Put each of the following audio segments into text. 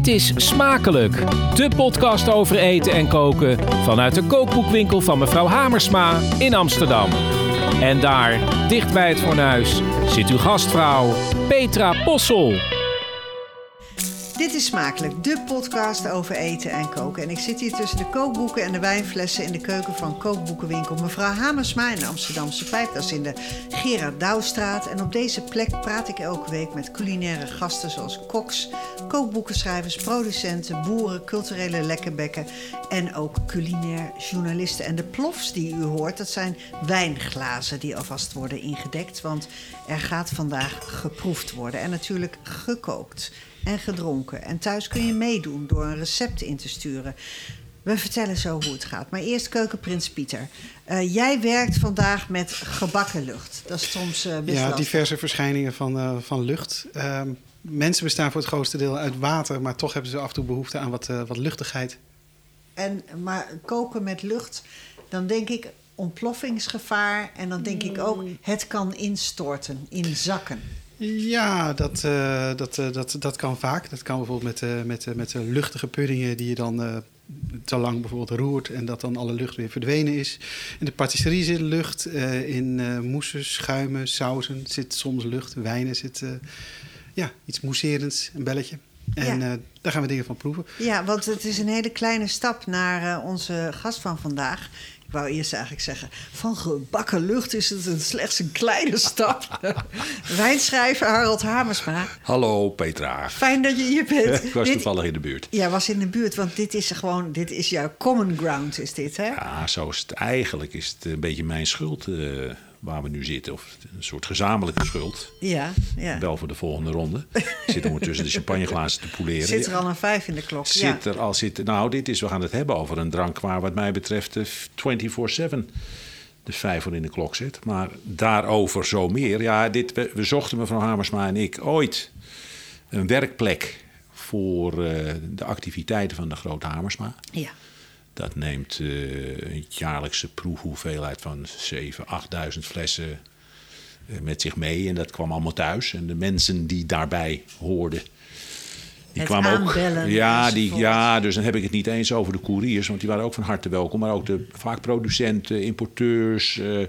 Dit is Smakelijk, de podcast over eten en koken vanuit de kookboekwinkel van mevrouw Hamersma in Amsterdam. En daar, dicht bij het fornuis, zit uw gastvrouw Petra Possel. Dit is Smakelijk, de podcast over eten en koken. En ik zit hier tussen de kookboeken en de wijnflessen in de keuken van kookboekenwinkel mevrouw Hamersma in de Amsterdamse Pijp. Dat is in de Gerard Douwstraat. En op deze plek praat ik elke week met culinaire gasten zoals koks, kookboekenschrijvers, producenten, boeren, culturele lekkerbekken en ook culinair journalisten. En de plofs die u hoort, dat zijn wijnglazen die alvast worden ingedekt. Want er gaat vandaag geproefd worden en natuurlijk gekookt en gedronken. En thuis kun je meedoen door een recept in te sturen. We vertellen zo hoe het gaat. Maar eerst keukenprins Pieter. Uh, jij werkt vandaag met gebakken lucht. Dat is soms uh, best Ja, lastig. diverse verschijningen van, uh, van lucht. Uh, mensen bestaan voor het grootste deel uit water... maar toch hebben ze af en toe behoefte aan wat, wat luchtigheid. En, maar koken met lucht, dan denk ik ontploffingsgevaar... en dan denk mm. ik ook, het kan instorten, in zakken. Ja, dat, uh, dat, uh, dat, dat kan vaak. Dat kan bijvoorbeeld met, uh, met, met luchtige puddingen die je dan te lang bijvoorbeeld roert en dat dan alle lucht weer verdwenen is. In de patisserie zit lucht, in mousses, schuimen, sauzen zit soms lucht, wijnen zit ja, iets mousserends, een belletje. En ja. daar gaan we dingen van proeven. Ja, want het is een hele kleine stap naar onze gast van vandaag. Ik wou eerst eigenlijk zeggen, van gebakken lucht is het een, slechts een kleine stap. Wijnschrijver Harold Hamersma. Hallo Petra. Fijn dat je hier bent. Ik was dit, toevallig in de buurt. Ja, was in de buurt, want dit is gewoon, dit is jouw common ground, is dit, hè? Ja, zo is het. Eigenlijk is het een beetje mijn schuld uh, waar we nu zitten. Of een soort gezamenlijke schuld. Ja, ja. Wel voor de volgende ronde. Ik zit ondertussen de champagneglazen te poeleren. Zit er al een vijf in de klok? Zit ja. er al zit. Nou, dit is, we gaan het hebben over een drank waar wat mij betreft 24-7 de vijver in de klok zit. Maar daarover zo meer. Ja, dit, we, we zochten mevrouw Hamersma en ik ooit een werkplek voor uh, de activiteiten van de Grote Hamersma. Ja. Dat neemt uh, een jaarlijkse proefhoeveelheid van 7.000, 8.000 flessen uh, met zich mee. En dat kwam allemaal thuis. En de mensen die daarbij hoorden. Die het kwamen ook. Ja, die, enzovoort. ja, dus dan heb ik het niet eens over de couriers, want die waren ook van harte welkom. Maar ook de, vaak producenten, importeurs, uh,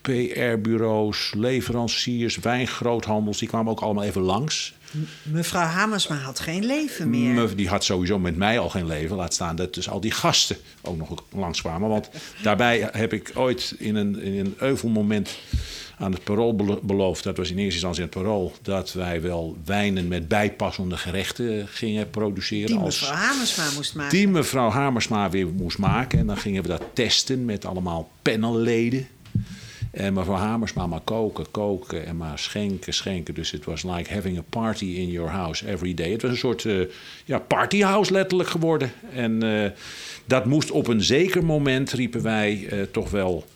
PR-bureaus, leveranciers, wijngroothandels. Die kwamen ook allemaal even langs. Mevrouw Hamersma had geen leven meer. Me, die had sowieso met mij al geen leven. Laat staan dat dus al die gasten ook nog langskwamen. Want daarbij heb ik ooit in een, in een euvelmoment aan het parool beloofd... dat was in eerste instantie het parool... dat wij wel wijnen met bijpassende gerechten gingen produceren. Die mevrouw als, Hamersma moest maken. Die mevrouw Hamersma weer moest maken. En dan gingen we dat testen met allemaal panelleden. En mevrouw Hamersma maar koken, koken en maar schenken, schenken. Dus het was like having a party in your house every day. Het was een soort uh, ja, partyhouse letterlijk geworden. En uh, dat moest op een zeker moment, riepen wij, uh, toch wel...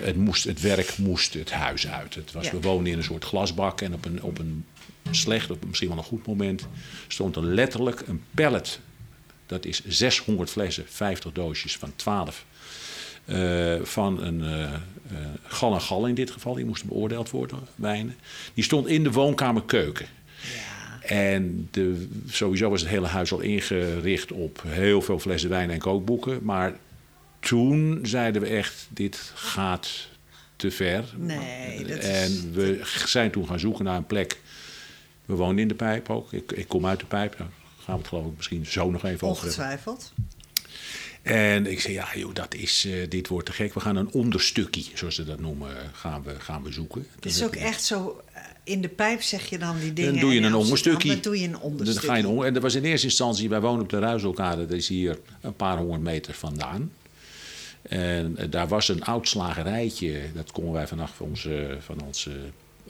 het, moest, het werk moest het huis uit. Het was, ja. We woonden in een soort glasbak en op een, op een slecht, op misschien wel een goed moment... stond er letterlijk een pallet. Dat is 600 flessen, 50 doosjes van 12... Uh, van een uh, uh, gal en gal in dit geval, die moesten beoordeeld worden, wijnen. Die stond in de woonkamerkeuken. Ja. En de, sowieso was het hele huis al ingericht op heel veel flessen wijn en kookboeken. Maar toen zeiden we echt, dit gaat te ver. Nee, dat en is... we zijn toen gaan zoeken naar een plek. We woonden in de pijp ook. Ik, ik kom uit de pijp. Daar gaan we het geloof ik misschien zo nog even over. Ongetwijfeld. En ik zei, ja joh, dat is, uh, dit wordt te gek. We gaan een onderstukje, zoals ze dat noemen, gaan we, gaan we zoeken. Het is ook echt zo, uh, in de pijp zeg je dan die dingen. Dan doe je en een onderstukje. Dan doe je een onderstukje. Dan ga je een, en dat was in eerste instantie, wij wonen op de Ruizelkade, dat is hier een paar honderd meter vandaan. En daar was een oud slagerijtje, dat konden wij vanaf onze, van onze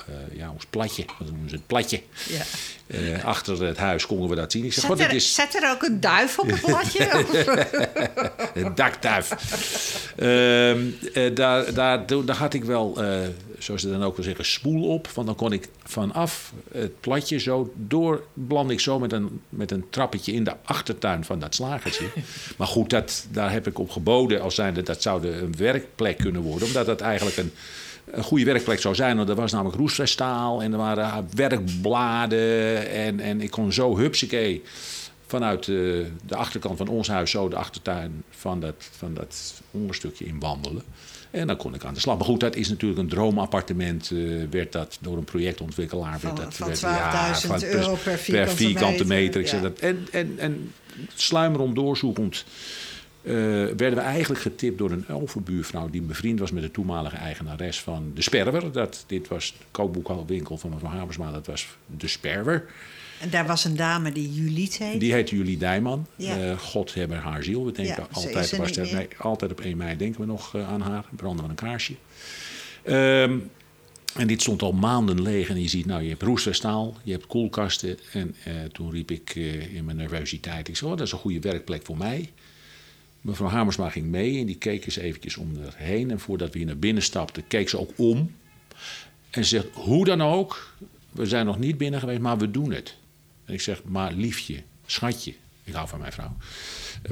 uh, ja, ons platje, wat noemen ze het platje. Ja. Uh, achter het huis konden we dat zien. Ik zeg, zet, er, is... zet er ook een duif op het platje? een dakduif. uh, daar, daar, daar had ik wel zoals ze dan ook wel zeggen, spoel op. Want dan kon ik vanaf het platje zo door, beland ik zo met een, met een trappetje in de achtertuin van dat slagertje. maar goed, dat, daar heb ik op geboden als zijnde dat zou een werkplek kunnen worden. Omdat dat eigenlijk een, een goede werkplek zou zijn. Want er was namelijk roestvestaal en er waren werkbladen. En, en ik kon zo hupsakee vanuit de, de achterkant van ons huis zo de achtertuin van dat, van dat onderstukje in wandelen. En dan kon ik aan de slag. Maar goed, dat is natuurlijk een droomappartement. Uh, werd dat door een projectontwikkelaar. Van, werd dat, van 12.000 ja, van euro per vierkante, per vierkante meter. meter. Ik zeg dat. En, en, en sluimerend doorzoekend eh, werden we eigenlijk getipt door een overbuurvrouw... die bevriend was met de toenmalige eigenares van De Sperwer. Dat, dit was de kookboekwinkel van mevrouw Habersma. Dat was De Sperwer. En daar was een dame die Juliet heet. Die heette Julie Dijman. Ja. Eh, God hebben haar ziel. We denken Ja, altijd, er was er- nee, altijd op 1 mei denken we nog eh, aan haar. Branden we een kaarsje. Ehm, en dit stond al maanden leeg. En je ziet, nou, je hebt roesterstaal, je hebt koelkasten. En toen riep ik in mijn nervositeit, ik zei, oh, dat is een goede werkplek voor mij. Mevrouw Hamersma ging mee en die keek eens eventjes om haar heen. En voordat we hier naar binnen stapten, keek ze ook om. En ze zegt, hoe dan ook, we zijn nog niet binnen geweest, maar we doen het. En ik zeg, maar liefje, schatje, ik hou van mijn vrouw.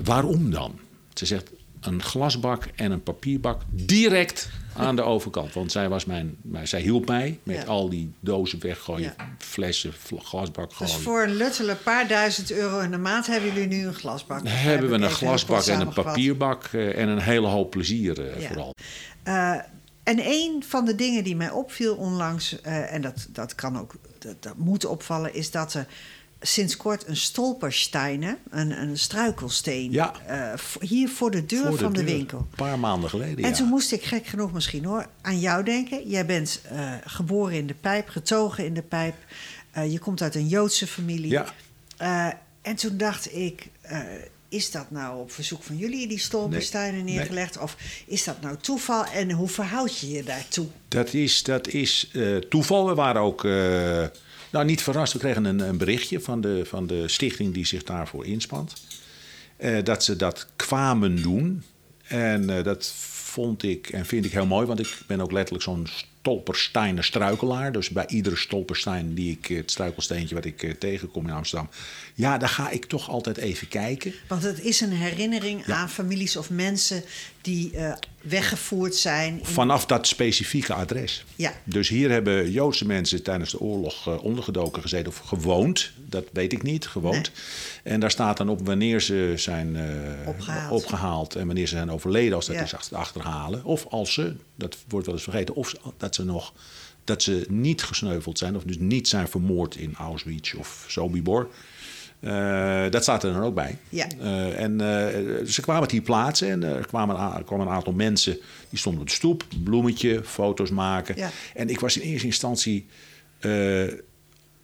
Waarom dan? Ze zegt, een glasbak en een papierbak direct aan de overkant. Want zij, was mijn, mijn- zij hielp mij met Ja. al die dozen weggooien, Ja. flessen, glasbak Dus gooien. voor een luttele paar duizend euro in de maand hebben jullie nu een glasbak. Dan hebben we een glasbak en een papierbak eh, en een hele hoop plezier eh, Ja. vooral. Eh, en een van de dingen die mij opviel onlangs, en dat, dat kan ook, dat, dat moet opvallen, is dat er sinds kort een stolpersteine, een, een struikelsteen, Ja. eh, hier voor de deur Voor van de, deur. winkel. Een paar maanden geleden, En ja. toen moest ik gek genoeg misschien hoor aan jou denken. Jij bent eh, geboren in de pijp, getogen in de pijp. Eh, je komt uit een Joodse familie. Ja. En toen dacht ik, is dat nou op verzoek van jullie die stolpersteinen Nee, neergelegd? Of is dat nou toeval? En hoe verhoud je je daartoe? Dat is, dat is toeval. We waren ook nou, niet verrast. We kregen een, een berichtje van de, van de stichting die zich daarvoor inspant. Eh, dat ze dat kwamen doen. En eh, dat vond ik en vind ik heel mooi. Want ik ben ook letterlijk zo'n stolpersteiner struikelaar. Dus bij iedere stolperstein die ik, het struikelsteentje wat ik eh, tegenkom in Amsterdam. Ja, daar ga ik toch altijd even kijken. Want het is een herinnering aan families of mensen die eh, weggevoerd zijn. in- Vanaf dat specifieke adres. Ja. Dus hier hebben Joodse mensen tijdens de oorlog eh, ondergedoken gezeten of gewoond. Dat weet ik niet, gewoond. En daar staat dan op wanneer ze zijn eh, Opgehaald. opgehaald en wanneer ze zijn overleden, als dat Ja. is achter- achterhalen. Of als ze, dat wordt wel eens vergeten, of dat ze nog dat ze niet gesneuveld zijn, of dus niet zijn vermoord in Auschwitz of Sobibor. Eh, dat staat er dan ook bij. Ja. Eh, en eh, ze kwamen het hier plaatsen en er kwamen, er kwamen een aantal mensen die stonden op de stoep, bloemetje, foto's maken. Ja. En ik was in eerste instantie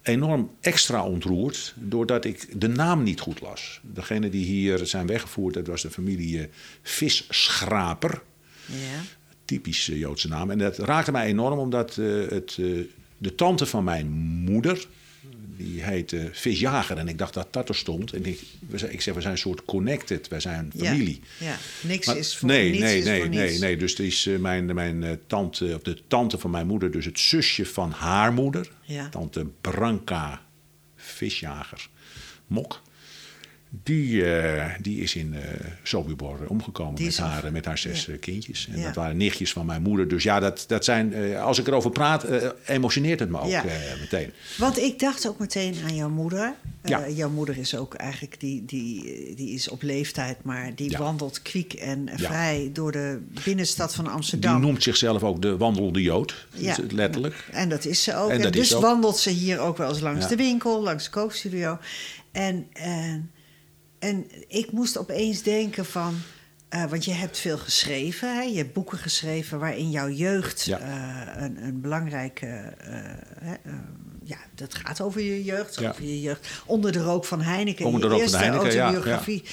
enorm extra ontroerd doordat ik de naam niet goed las. Degene die hier zijn weggevoerd, dat was de familie Visschraper. Ja. Typisch eh, Joodse naam. En dat raakte mij enorm omdat het, de tante van mijn moeder, die heette Visjager. En ik dacht dat dat er stond. En ik, ik zeg, we zijn een soort connected. Wij zijn Ja. familie. Ja. Niks Maar- is voor nee, niets nee, is nee, voor nee, niets. nee. Dus het is eh, mijn, mijn eh, tante, of de tante van mijn moeder, dus het zusje van haar moeder. Ja. Tante Branka Visjager Mok. Die, eh, die is in eh Sobibor omgekomen Die met haar, met haar zes Ja. eh, kindjes. En Ja. dat waren nichtjes van mijn moeder. Dus ja, dat, dat zijn, eh, als ik erover praat, eh, emotioneert het me ook Ja. eh, meteen. Want ik dacht ook meteen aan jouw moeder. Eh, Ja. jouw moeder is ook eigenlijk, die, die, die is op leeftijd, maar die wandelt kwiek en vrij door de binnenstad van Die Amsterdam. noemt zichzelf ook de wandelende Jood, Ja. letterlijk. En dat is ze ook. En dus ook. wandelt ze hier ook wel eens langs de winkel, langs de kookstudio. En, en, en ik moest opeens denken van... eh, want je hebt veel geschreven, hè? je hebt boeken geschreven... waarin jouw jeugd Ja. eh, een, een belangrijke... eh, hè, ja, dat gaat over je jeugd, Ja. over je jeugd. Onder de rook van Heineken. Onder de rook van eerste Heineken, ja, autobiografie,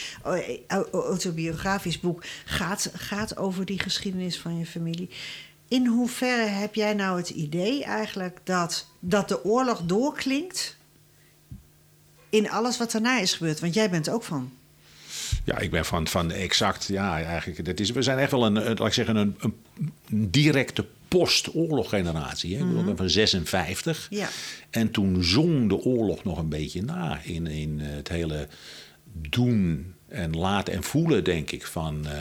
eh, autobiografisch boek gaat, gaat over die geschiedenis van je familie. In hoeverre heb jij nou het idee eigenlijk dat, dat de oorlog doorklinkt in alles wat daarna is gebeurd? Want jij bent ook van. Ja, ik ben van, van exact, ja, eigenlijk. Dat is, we zijn echt wel een, eh, laat ik zeggen, een, een directe post-oorloggeneratie. Ik bedoel, van 56. Ja. En toen zong de oorlog nog een beetje na in, in eh, het hele doen en laten en voelen, denk ik, van, eh,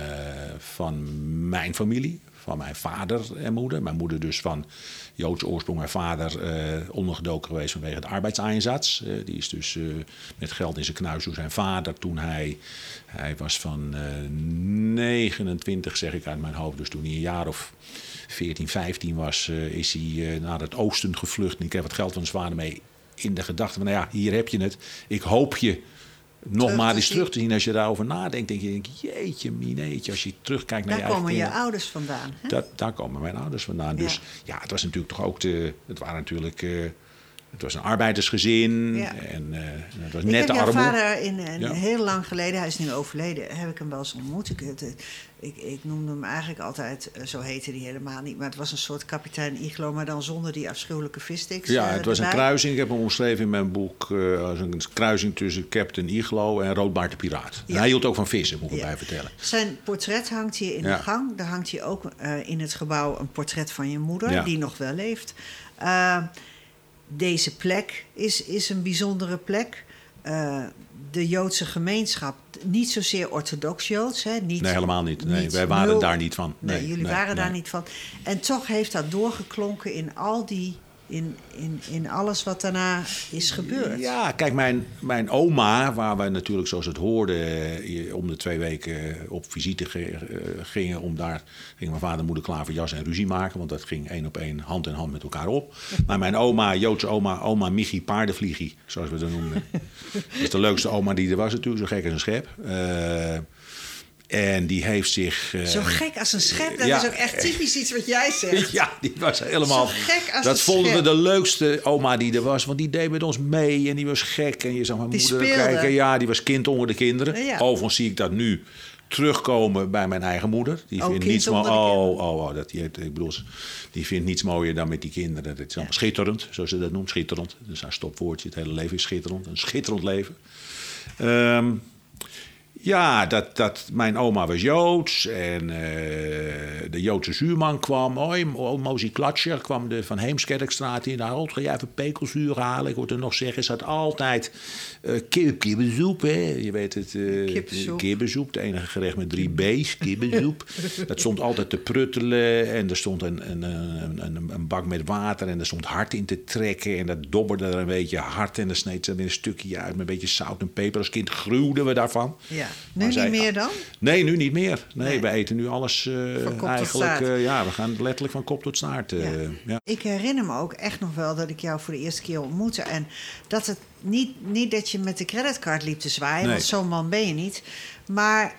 van mijn familie. Van mijn vader en moeder. Mijn moeder dus van Joods oorsprong. Mijn vader eh, ondergedoken geweest vanwege het arbeidseinsatz. Eh, die is dus eh, met geld in zijn knuis door zijn vader toen hij... Hij was van eh, 29, zeg ik uit mijn hoofd. Dus toen hij een jaar of 14, 15 was, is hij naar het oosten gevlucht. En ik heb wat geld van zijn vader mee in de gedachte van... nou ja, hier heb je het. Ik hoop je nog Terug maar eens terug te zien. Als je daarover nadenkt, denk je... jeetje, mineetje. Als je terugkijkt naar Daar je eigen komen je ouders vandaan. Hè? Dat, daar komen mijn ouders vandaan. Dus ja, het was natuurlijk toch ook de. Het waren natuurlijk. eh, het was een arbeidersgezin. Ja. En eh, het was Ik net armoede. vader in, Ja. heel lang geleden, hij is nu overleden, heb ik hem wel eens ontmoet. Ik, ik, ik noemde hem eigenlijk altijd, eh, zo heette hij helemaal niet, maar het was een soort kapitein Iglo, maar dan zonder die afschuwelijke vissticks. Ja, eh, het was een kruising. Ik heb hem omschreven in mijn boek. als een kruising tussen Captain Iglo en Roodbaard de Piraat. En hij hield ook van vissen, moet ik erbij vertellen. Zijn portret hangt hier in de gang. Daar hangt hier ook in het gebouw een portret van je moeder, die nog wel leeft. Deze plek is, is een bijzondere plek. Eh, de Joodse gemeenschap, niet zozeer orthodox Joods. Hè? Niet, Nee, helemaal niet. Nee, niet wij waren nul- daar niet van. Nee, Nee, jullie nee, waren daar niet van. En toch heeft dat doorgeklonken in al die. In, in, in alles wat daarna is gebeurd. Ja, kijk, mijn, mijn oma, waar wij natuurlijk zoals het hoorde... eh, om de twee weken op visite eh, gingen... om daar ging mijn vader en moeder klaar voor jas en ruzie maken... want dat ging één op één, hand in hand met elkaar op. Maar mijn oma, Joodse oma, oma Michi Paardenvliegie... zoals we dat noemden. dat is de leukste oma die er was natuurlijk, zo gek als een schep. Eh, en die heeft zich... eh, Zo gek als een schep, dat ja. is ook echt typisch iets wat jij zegt. Ja, die was helemaal. Zo gek als dat vonden we de leukste oma die er was. Want die deed met ons mee en die was gek. En je zag mijn Die moeder speelde. kijken. Ja, die was kind onder de kinderen. Ja. Overigens zie ik dat nu terugkomen bij mijn eigen moeder. Die Oh, vindt niets mo- onder de oh, oh, oh, dat, ik bedoel, die vindt niets mooier dan met die kinderen. Dat is allemaal schitterend, zoals ze dat noemt. Schitterend. Dus haar stopwoordje. Het hele leven is schitterend. Een schitterend leven. Ehm, ja, dat, dat, mijn oma was Joods en eh, de Joodse zuurman kwam. Mo- Mozi Klatscher kwam de Van Heemskerkstraat in. Harold, ga jij even pekelzuur halen? Ik hoorde nog zeggen, ze had altijd eh kip, kippensoep. Hè? Je weet het, eh Kippensoep. kippensoep. Het enige gerecht met drie B's, kippensoep. dat stond altijd te pruttelen en er stond een, een, een, een, bak met water en er stond hart in te trekken. En dat dobberde er een beetje hard en dan sneed ze er weer een stukje uit met een beetje zout en peper. Als kind gruwden we daarvan. Ja. Maar Nu zij- niet meer dan? Nee, nu niet meer. Nee, Nee. we eten nu alles eh, Van kop tot eigenlijk. eh, ja, we gaan letterlijk van kop tot staart. eh, Ja. ja. Ik herinner me ook echt nog wel dat ik jou voor de eerste keer ontmoette. En dat het niet, niet dat je met de creditcard liep te zwaaien, Nee. want zo'n man ben je niet. Maar,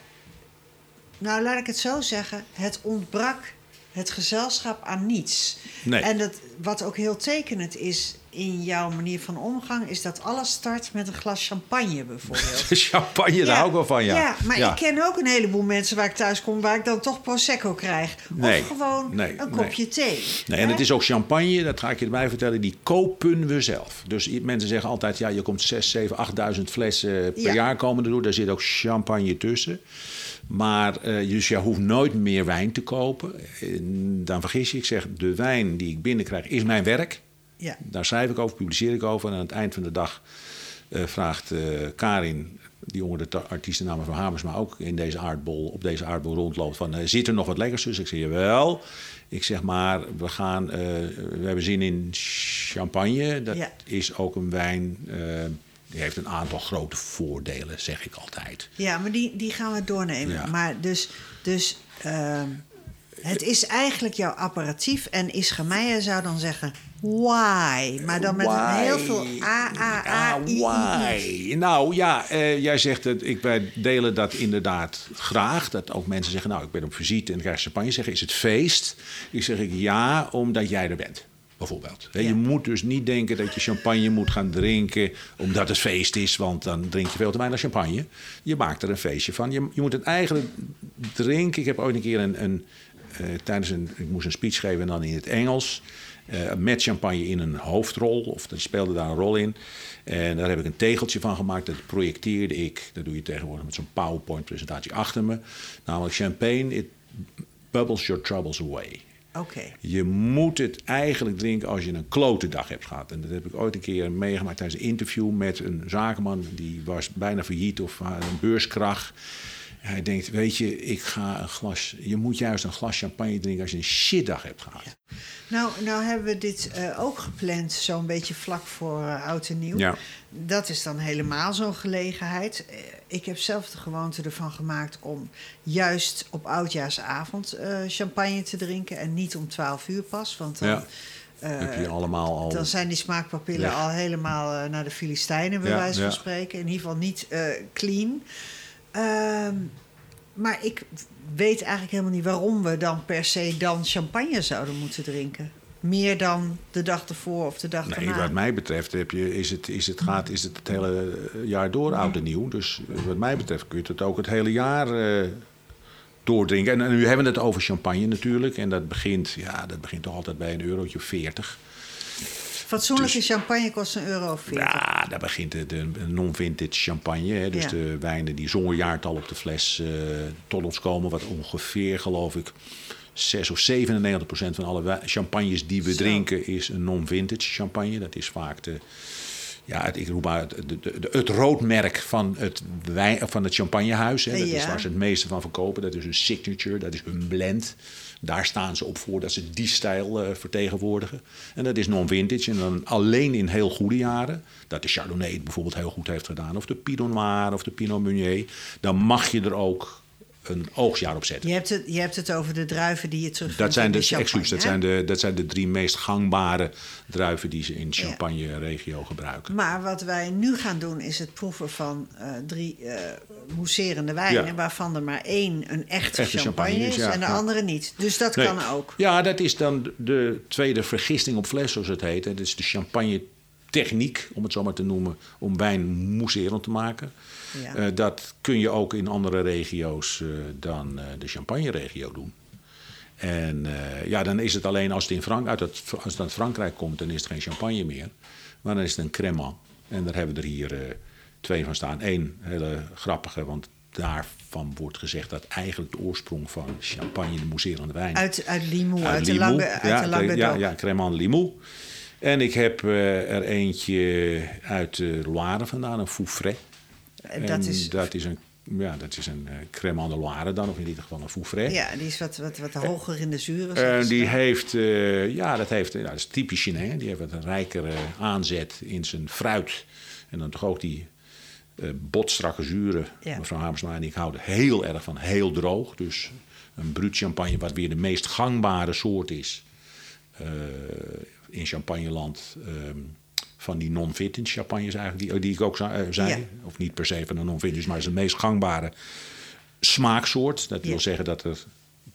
nou laat ik het zo zeggen, het ontbrak het gezelschap aan niets. Nee. En dat, wat ook heel tekenend is in jouw manier van omgang, is dat alles start met een glas champagne bijvoorbeeld. Champagne, daar hou ik wel van, ja. Ja, maar Ja. ik ken ook een heleboel mensen waar ik thuis kom... waar ik dan toch Prosecco krijg. Nee, Of gewoon nee, een kopje thee. Nee, en het is ook champagne, dat ga ik je erbij vertellen, die kopen we zelf. Dus mensen zeggen altijd, ja, je komt 6, 7, 8.000 flessen per Ja. jaar komen er door. Daar zit ook champagne tussen. Maar eh, dus je hoeft nooit meer wijn te kopen. Dan vergis je, ik zeg, de wijn die ik binnenkrijg is mijn werk. Ja. Daar schrijf ik over, publiceer ik over. En aan het eind van de dag eh, vraagt eh, Karin, die onder de artiestennaam van Hamersma ook in deze aardbol, op deze aardbol rondloopt, van zit er nog wat lekkers tussen? Ik zeg wel. Ik zeg maar, we gaan, we hebben zin in champagne. Dat Ja. is ook een wijn. Die heeft een aantal grote voordelen, zeg ik altijd. Ja, maar die, die gaan we doornemen. Ja. Maar dus, dus ehm, het is eigenlijk jouw apparatief. En Ischa Meijer zou dan zeggen, why? Maar dan met Why? heel veel A, A, A, Ah, I, I, I. why? Nou ja, eh, jij zegt het. Ik, wij delen dat inderdaad graag. Dat ook mensen zeggen, nou, ik ben op visite en dan krijg champagne. Zeggen, is het feest? Ik zeg ik ja, omdat jij er bent. Bijvoorbeeld. Ja. Je moet dus niet denken dat je champagne moet gaan drinken omdat het feest is, want dan drink je veel te weinig champagne. Je maakt er een feestje van. Je, je moet het eigenlijk drinken. Ik heb ooit een keer een, een eh, tijdens een, ik moest een speech geven en dan in het Engels. eh, met champagne in een hoofdrol, of die speelde daar een rol in. En daar heb ik een tegeltje van gemaakt. Dat projecteerde ik, dat doe je tegenwoordig met zo'n PowerPoint-presentatie achter me. Namelijk champagne, it bubbles your troubles away. Oké. Je moet het eigenlijk drinken als je een klote dag hebt gehad. En dat heb ik ooit een keer meegemaakt tijdens een interview met een zakenman. Die was bijna failliet of een beurskracht. Hij denkt, weet je, ik ga een glas... Je moet juist een glas champagne drinken als je een shitdag hebt gehad. Nou, nou hebben we dit eh, ook gepland, zo'n beetje vlak voor uh, oud en nieuw. Ja. Dat is dan helemaal zo'n gelegenheid. Eh, ik heb zelf de gewoonte ervan gemaakt om juist op oudjaarsavond champagne te drinken en niet om 12 uur pas. Want dan, Ja. heb je allemaal al... dan zijn die smaakpapillen al helemaal naar de Filistijnen, bij wijze van spreken. In ieder geval niet clean. Ehm, maar ik weet eigenlijk helemaal niet waarom we dan per se dan champagne zouden moeten drinken. Meer dan de dag ervoor of de dag Nee, daarna. wat mij betreft heb je, is, het, is, het, gaat, is het het hele jaar door oud en nieuw. Dus wat mij betreft kun je het ook het hele jaar uh, doordrinken. En, en nu hebben we het over champagne natuurlijk. En dat begint, ja, dat begint toch altijd bij een eurotje 40. Fatsoenlijke Dus- champagne kost een euro of 40. Ja, daar begint de, de non-vintage champagne. Hè, dus Ja. de wijnen die zonder jaartal op de fles uh, tot ons komen. Wat ongeveer, geloof ik, 6 of 97 procent van alle champagnes die we Zo. drinken is een non-vintage champagne. Dat is vaak de, ja, het, ik roep maar het, het roodmerk van het, wijn, van het champagnehuis. Hè. Dat is waar ze het meeste van verkopen. Dat is hun signature, dat is hun blend. Daar staan ze op voor dat ze die stijl eh, vertegenwoordigen. En dat is non-vintage. En dan alleen in heel goede jaren. Dat de Chardonnay bijvoorbeeld heel goed heeft gedaan. Of de Pinot Noir of de Pinot Meunier. Dan mag je er ook een oogstjaar op zetten. Je hebt, het, je hebt het over de druiven die je terugvindt Dat zijn de, de dat, zijn de, dat zijn de drie meest gangbare druiven die ze in Champagne-regio gebruiken. Maar wat wij nu gaan doen is het proeven van eh, drie eh mousserende wijnen... Ja. waarvan er maar één een echte, Echte champagne, champagne is ja, en de ja. andere niet. Dus dat Nee. kan ook. Ja, dat is dan de tweede vergisting op fles, zoals het heet. Dat is de champagne techniek, om het zo maar te noemen, om wijn mousserend te maken. Ja. Eh, dat kun je ook in andere regio's eh, dan eh, de Champagne-regio doen. En ja, dan is het alleen als het, in Frank uit het, als het uit Frankrijk komt, dan is het geen champagne meer. Maar dan is het een crémant. En daar hebben we er hier twee van staan. Eén hele grappige, want daarvan wordt gezegd dat eigenlijk de oorsprong van champagne, de mousserende wijn, Uit, uit Limoux, uit, de Limoux. lange, uit ja, de lange ja, ja, Cremant Limoux. En ik heb er eentje uit de Loire vandaan, een Foufret. En dat is- dat is een, ja, dat is een uh, Cremant de Loire dan, of in ieder geval een Foufret. Ja, die is wat, wat, wat hoger in de zuren. En ze die dan. heeft, eh, ja, dat heeft, ja, dat is typisch Chinees. Die heeft wat een rijkere aanzet in zijn fruit. En dan toch ook die eh botstrakke zuren. Ja. Mevrouw Hamersma en ik houden heel erg van heel droog. Dus een bruut champagne, wat weer de meest gangbare soort is eh, in champagneland. ehm, van die non-vintage champagnes eigenlijk, die, die ik ook eh, zei. Ja. Of niet per se van de non-vintage, maar het is de meest gangbare smaaksoort. Dat Ja. wil zeggen dat er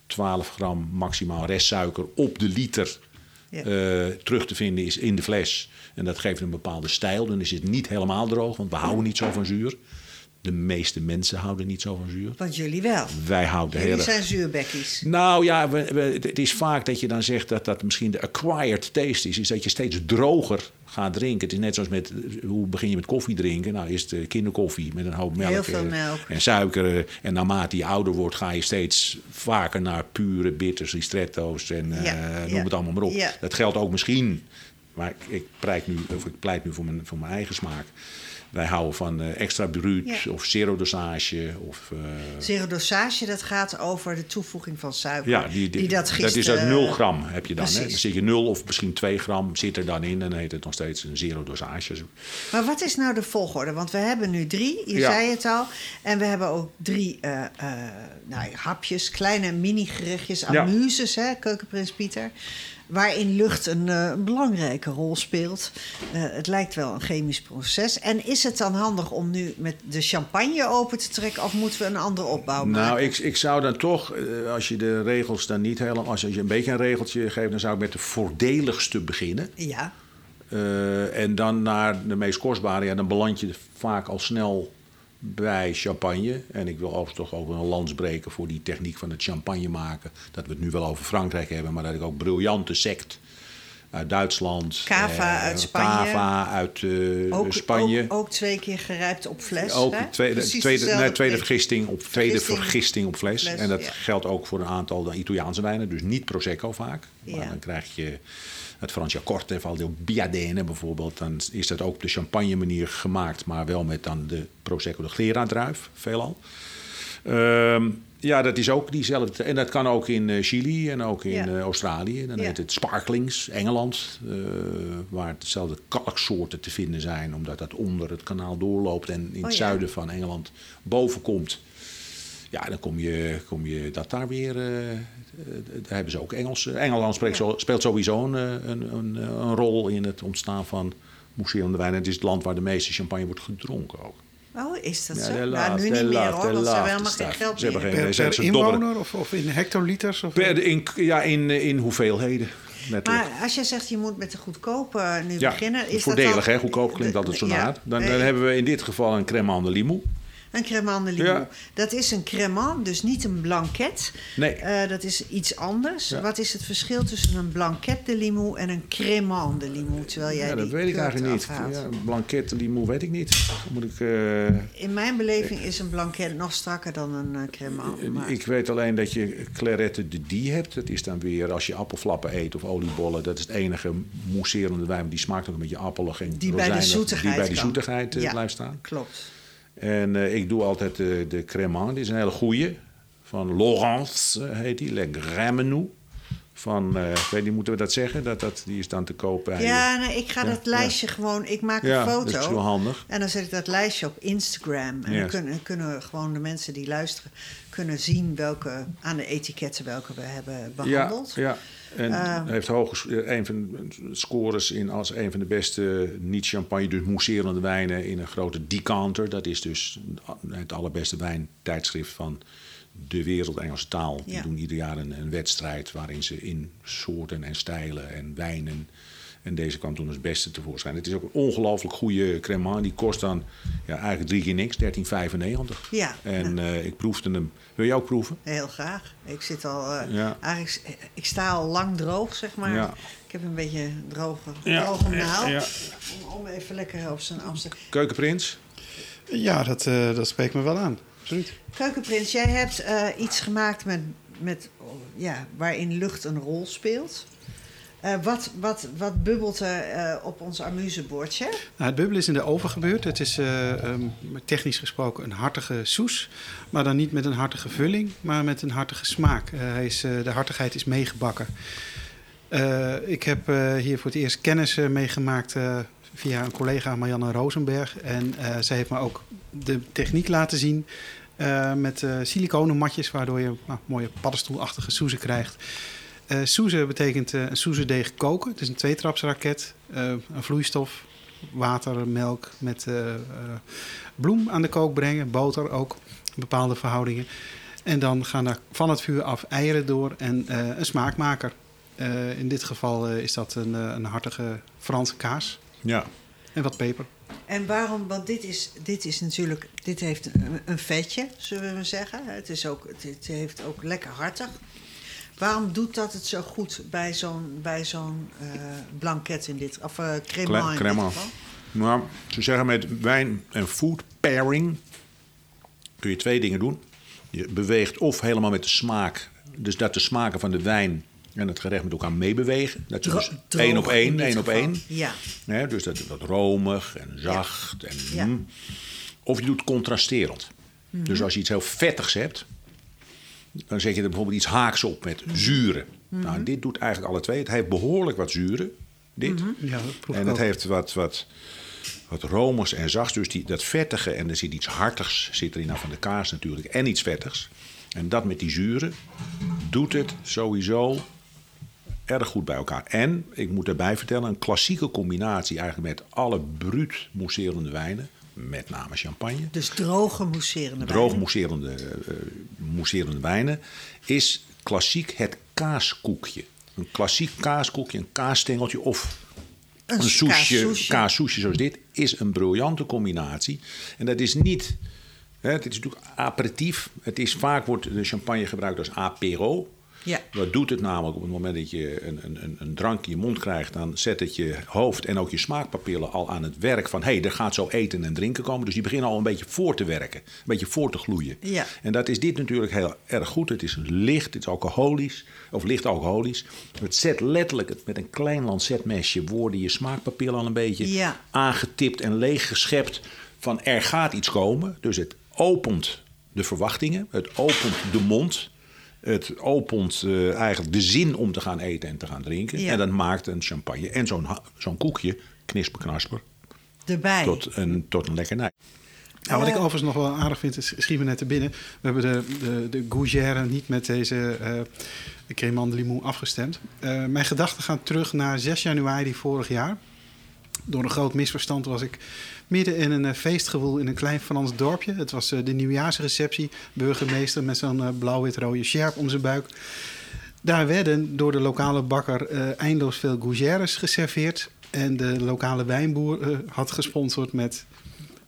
12 gram maximaal restsuiker op de liter Ja. eh, terug te vinden is in de fles. En dat geeft een bepaalde stijl. Dan is het niet helemaal droog, want we houden niet zo van zuur. De meeste mensen houden niet zo van zuur. Want jullie wel. Wij houden heel Jullie erg... zijn zuurbekkies. Nou ja, we, we- het is vaak dat je dan zegt dat dat misschien de acquired taste is. Is dat je steeds droger gaat drinken. Het is net zoals met, hoe begin je met koffie drinken? Nou, is het eh, kinderkoffie met een hoop melk, Heel veel melk. en suiker. En naarmate je ouder wordt, ga je steeds vaker naar pure bitters, ristretto's en eh, noem ja. het allemaal maar op. Ja. Dat geldt ook misschien, maar ik, ik, pleit nu, of ik pleit nu voor mijn, voor mijn eigen smaak. Wij houden van eh, extra bruut Ja. of zero dosage of... eh, Zero dosage, dat gaat over de toevoeging van suiker. ja, die, die- dat, dat gist, is uit eh, 0 gram heb je dan. Hè? Dan zit je 0 of misschien 2 gram zit er dan in. En dan heet het nog steeds een zero dosage. Maar wat is nou de volgorde? Want we hebben nu drie, je Ja. zei het al. En we hebben ook drie eh, eh, nou, hapjes, kleine mini-gerechtjes, Ja. amuses, hè, keukenprins Pieter. Waarin lucht een eh, belangrijke rol speelt. Eh, het lijkt wel een chemisch proces. En is het dan handig om nu met de champagne open te trekken... of moeten we een andere opbouw maken? Nou, ik, ik zou dan toch, eh, als je de regels dan niet helemaal... Als je een beetje een regeltje geeft, dan zou ik met de voordeligste beginnen. Ja, en dan naar de meest kostbare. Ja, dan beland je vaak al snel bij champagne. En ik wil overigens toch ook een lans breken voor die techniek van het champagne maken. Dat we het nu wel over Frankrijk hebben, maar dat ik ook briljante sect uit Duitsland. Cava eh, uit Spanje. Cava uit eh, Ook, Spanje. Ook, ook twee keer gerijpt op fles. Ook hè? tweede, Precies tweede, nee, tweede, vergisting op, tweede Vergisting. vergisting op fles. Fles, En dat ja. geldt ook voor een aantal Italiaanse wijnen. Dus niet Prosecco vaak. Maar Ja. dan krijg je het Franciacorta, Valdo Biadene bijvoorbeeld. Dan is dat ook op de champagne manier gemaakt. Maar wel met dan de Prosecco de Glera druif, veelal. Ehm, ja, dat is ook diezelfde. En dat kan ook in eh, Chili en ook in Ja. eh, Australië. Dan Ja. heet het Sparklings, Engeland. eh, waar dezelfde kalksoorten te vinden zijn. Omdat dat onder het kanaal doorloopt en in Oh, het ja. zuiden van Engeland boven komt. Ja, dan kom je, kom je dat daar weer. eh, eh, daar hebben ze ook Engels. Engeland spreekt zo- speelt sowieso een, eh, een, een, een rol in het ontstaan van mousserende wijn. Het is het land waar de meeste champagne wordt gedronken ook. Oh, is dat Ja, zo? nou, nu niet meer hoor, want ze hebben helemaal geen geld Ze hebben meer. geen- Per, ze- per ze dobberen. inwoner of, of in hectoliters? Of, Per- in, ja, in, in hoeveelheden. Letterlijk. Maar als jij zegt je moet met de goedkope eh, nu ja, beginnen... Is voordelig dat dan, hè, goedkoop klinkt altijd zo Ja. naar. Dan, dan hebben we in dit geval een crème de limoux. Een cremant de limon. Ja. Dat is een cremant, dus niet een blanket. Nee. Eh, dat is iets anders. Ja. Wat is het verschil tussen een blanket de limoux en een cremant de limoux? Terwijl jij Ja, dat weet ik eigenlijk niet. Ja, blanket de limoux weet ik niet. Dan moet ik... eh, In mijn beleving is een blanket nog strakker dan een uh, cremant. maar- Ik weet alleen dat je Clarette de Die hebt. Dat is dan weer als je appelflappen eet of oliebollen. Dat is het enige mousserende wijn. Die smaakt ook een beetje appelig en die bij de zoetigheid Die bij de zoetigheid eh, blijft staan. Klopt. En eh, ik doe altijd de, de Cremant. Die is een hele goeie. Van Laurence eh, heet die. Le Gramenou. Van, eh, ik weet niet, moeten we dat zeggen? Dat, dat, die is dan te koop bij... Ja, nee, ik ga Ja, dat lijstje gewoon... Ik maak Ja, een foto. dat is wel handig. En dan zet ik dat lijstje op Instagram. En dan kunnen, kunnen gewoon de mensen die luisteren... kunnen zien welke, aan de etiketten welke we hebben behandeld. Ja, ja. En Ehm. heeft hoge eh, een van scores in als een van de beste niet-champagne, dus mousserende wijnen in een grote decanter. Dat is dus het allerbeste wijntijdschrift van de wereld Engelse taal. Die Ja. doen ieder jaar een, een wedstrijd waarin ze in soorten en stijlen en wijnen. En deze kwam toen als beste tevoorschijn. Het is ook een ongelooflijk goede cremant. Die kost dan ja, eigenlijk drie keer niks, 13,95. Ja. En eh, ik proefde hem. Wil je ook proeven? Heel graag. Ik zit al... eh, Ja. Eigenlijk, ik sta al lang droog, zeg maar. Ja. Ik heb een beetje droge, Ja, ja. Om, om even lekker op zijn Amsterdam... Keukenprins? Ja, dat, eh, dat spreekt me wel aan. Absoluut. Keukenprins, jij hebt eh, iets gemaakt met, met, ja, waarin lucht een rol speelt. Eh, wat, wat, wat bubbelt er eh, op ons amusebordje? Nou, het bubbel is in de oven gebeurd. Het is eh, ehm, technisch gesproken een hartige soes. Maar dan niet met een hartige vulling, maar met een hartige smaak. Hij is, de hartigheid is meegebakken. Ik heb hier voor het eerst kennis meegemaakt via een collega Marianne Rosenberg. En zij heeft me ook de techniek laten zien met siliconen matjes, waardoor je nou, mooie paddenstoelachtige soezen krijgt. Eh soezen betekent eh, een soezendeeg koken. Het is een tweetrapsraket. Eh, een vloeistof, water, melk met eh, eh, bloem aan de kook brengen. Boter ook, in bepaalde verhoudingen. En dan gaan er van het vuur af eieren door en eh, een smaakmaker. Eh, in dit geval eh, is dat een, een hartige Franse kaas Ja. en wat peper. En waarom? Want dit is, dit is natuurlijk, dit heeft een, een vetje, zullen we maar zeggen. Het, is ook, het, het heeft ook lekker hartig. Waarom doet dat het zo goed bij zo'n bij zo'n eh, blanket in dit, of uh, cremant. geval? Nou, ze zeggen met wijn en food pairing kun je twee dingen doen. Je beweegt of helemaal met de smaak, dus dat de smaken van de wijn en het gerecht met elkaar meebewegen. Dat ze dus droog één op één, één op één. Ja. Dus dat wat romig en zacht. En, Ja. mm. Of je doet contrasterend. Mhm. Dus als je iets heel vettigs hebt, dan zet je er bijvoorbeeld iets haaks op met zuren. Nou, dit doet eigenlijk alle twee. Het heeft behoorlijk wat zuren, dit. Mhm. Ja, dat En het heeft wat, wat, wat romigs en zachts. Dus die, dat vettige en er zit iets hartigs zit erin. Nou, van de kaas natuurlijk. En iets vettigs. En dat met die zuren doet het sowieso erg goed bij elkaar. En, ik moet erbij vertellen, een klassieke combinatie eigenlijk met alle bruut mousserende wijnen. Met name champagne. Dus droge mousserende Droog wijnen. mousserende, eh, mousserende wijnen. Is klassiek het kaaskoekje. Een klassiek kaaskoekje, een kaasstengeltje of Een een soesje, kaassoesje. zoals dit, is een briljante combinatie. En dat is niet, hè, het is natuurlijk aperitief. Het is, vaak wordt de champagne gebruikt als apero. Ja. Wat doet het namelijk op het moment dat je een, een, een- een drank in je mond krijgt, dan zet het je hoofd en ook je smaakpapillen al aan het werk van hé, hey, er gaat zo eten en drinken komen. Dus die beginnen al een beetje voor te werken, een beetje voor te gloeien. Ja. En dat is dit natuurlijk heel erg goed. Het is licht, het is alcoholisch, of licht alcoholisch. Het zet letterlijk het, met een klein lancetmesje worden je smaakpapillen al een beetje Ja. aangetipt en leeggeschept van er gaat iets komen. Dus het opent de verwachtingen, het opent de mond. Het opent eh, eigenlijk de zin om te gaan eten en te gaan drinken. Ja. En dat maakt een champagne en zo'n zo'n koekje, knisperknasper, Erbij. tot een, tot een lekkernij. Nou, wat ik overigens nog wel aardig vind, is, schiet me net te binnen. We hebben de, de, de gougère niet met deze eh crème de limon afgestemd. Eh, mijn gedachten gaan terug naar 6 januari vorig jaar. Door een groot misverstand was ik midden in een eh, feestgewoel in een klein Frans dorpje. Het was eh, de nieuwjaarsreceptie. Burgemeester met zo'n eh, blauw-wit-rode sjerp om zijn buik. Daar werden door de lokale bakker eh, eindeloos veel gougères geserveerd. En de lokale wijnboer eh, had gesponsord met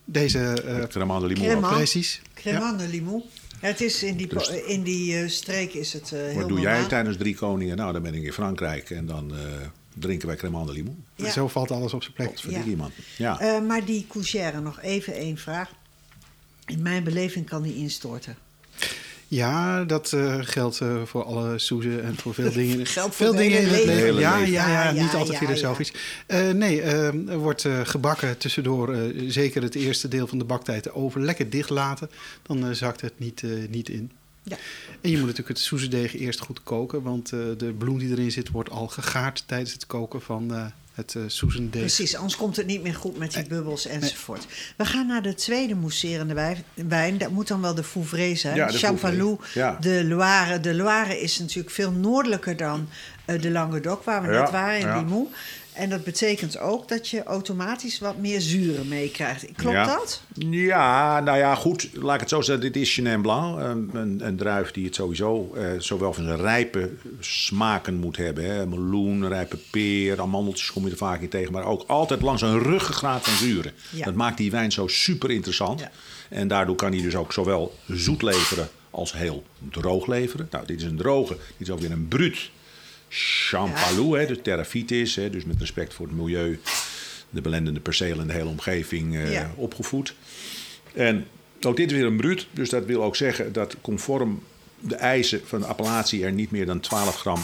deze... eh, Crème de limon. Precies. Cremant de Limon. Ja, het is in die, po- in die streek is het eh, heel Wat doe jij tijdens drie koningen? Nou, dan ben ik in Frankrijk en dan eh, drinken wij crème de limon. Ja. Zo valt alles op zijn plek. Ja. iemand. Ja. Eh, maar die couchère, nog even één vraag. In mijn beleving kan die instorten. Ja, dat eh, geldt eh, voor alle soezen en voor veel dingen. Geldt voor veel dingen in hele het leven. leven. Hele Ja, ja, ja, Ja, niet ja, altijd ja, filosofisch. Eh, nee, er wordt eh, gebakken tussendoor. eh, zeker het eerste deel van de baktijd de oven lekker dicht laten. Dan zakt het niet, eh, niet in. Ja. En je moet natuurlijk het soezendeeg eerst goed koken. Want eh, de bloem die erin zit wordt al gegaard tijdens het koken van eh, het eh soezendeeg. Precies, anders komt het niet meer goed met die bubbels enzovoort. We gaan naar de tweede mousserende wij- wijn. Dat moet dan wel de Vouvray zijn. Ja, de Champalou, Vouvray, ja. de Loire. De Loire is natuurlijk veel noordelijker dan eh, de Languedoc, waar we Ja, net waren in ja. Limoux. En dat betekent ook dat je automatisch wat meer zuren meekrijgt. Klopt Ja. dat? Ja, nou ja, goed. Laat ik het zo zeggen. Dit is Chenin Blanc. Een, een, druif die het sowieso eh, zowel van zijn rijpe smaken moet hebben. Hè. Meloen, rijpe peer, amandeltjes kom je er vaak in tegen. Maar ook altijd langs een ruggengraat van zuren. Ja. Dat maakt die wijn zo super interessant. Ja. En daardoor kan hij dus ook zowel zoet leveren als heel droog leveren. Nou, dit is een droge. Dit is ook weer een bruut Champalou, hè, dus terrafitis. Hè, dus met respect voor het milieu, de belendende percelen en de hele omgeving eh, Ja. opgevoed. En ook dit is weer een bruut. Dus dat wil ook zeggen dat conform de eisen van de appellatie er niet meer dan 12 gram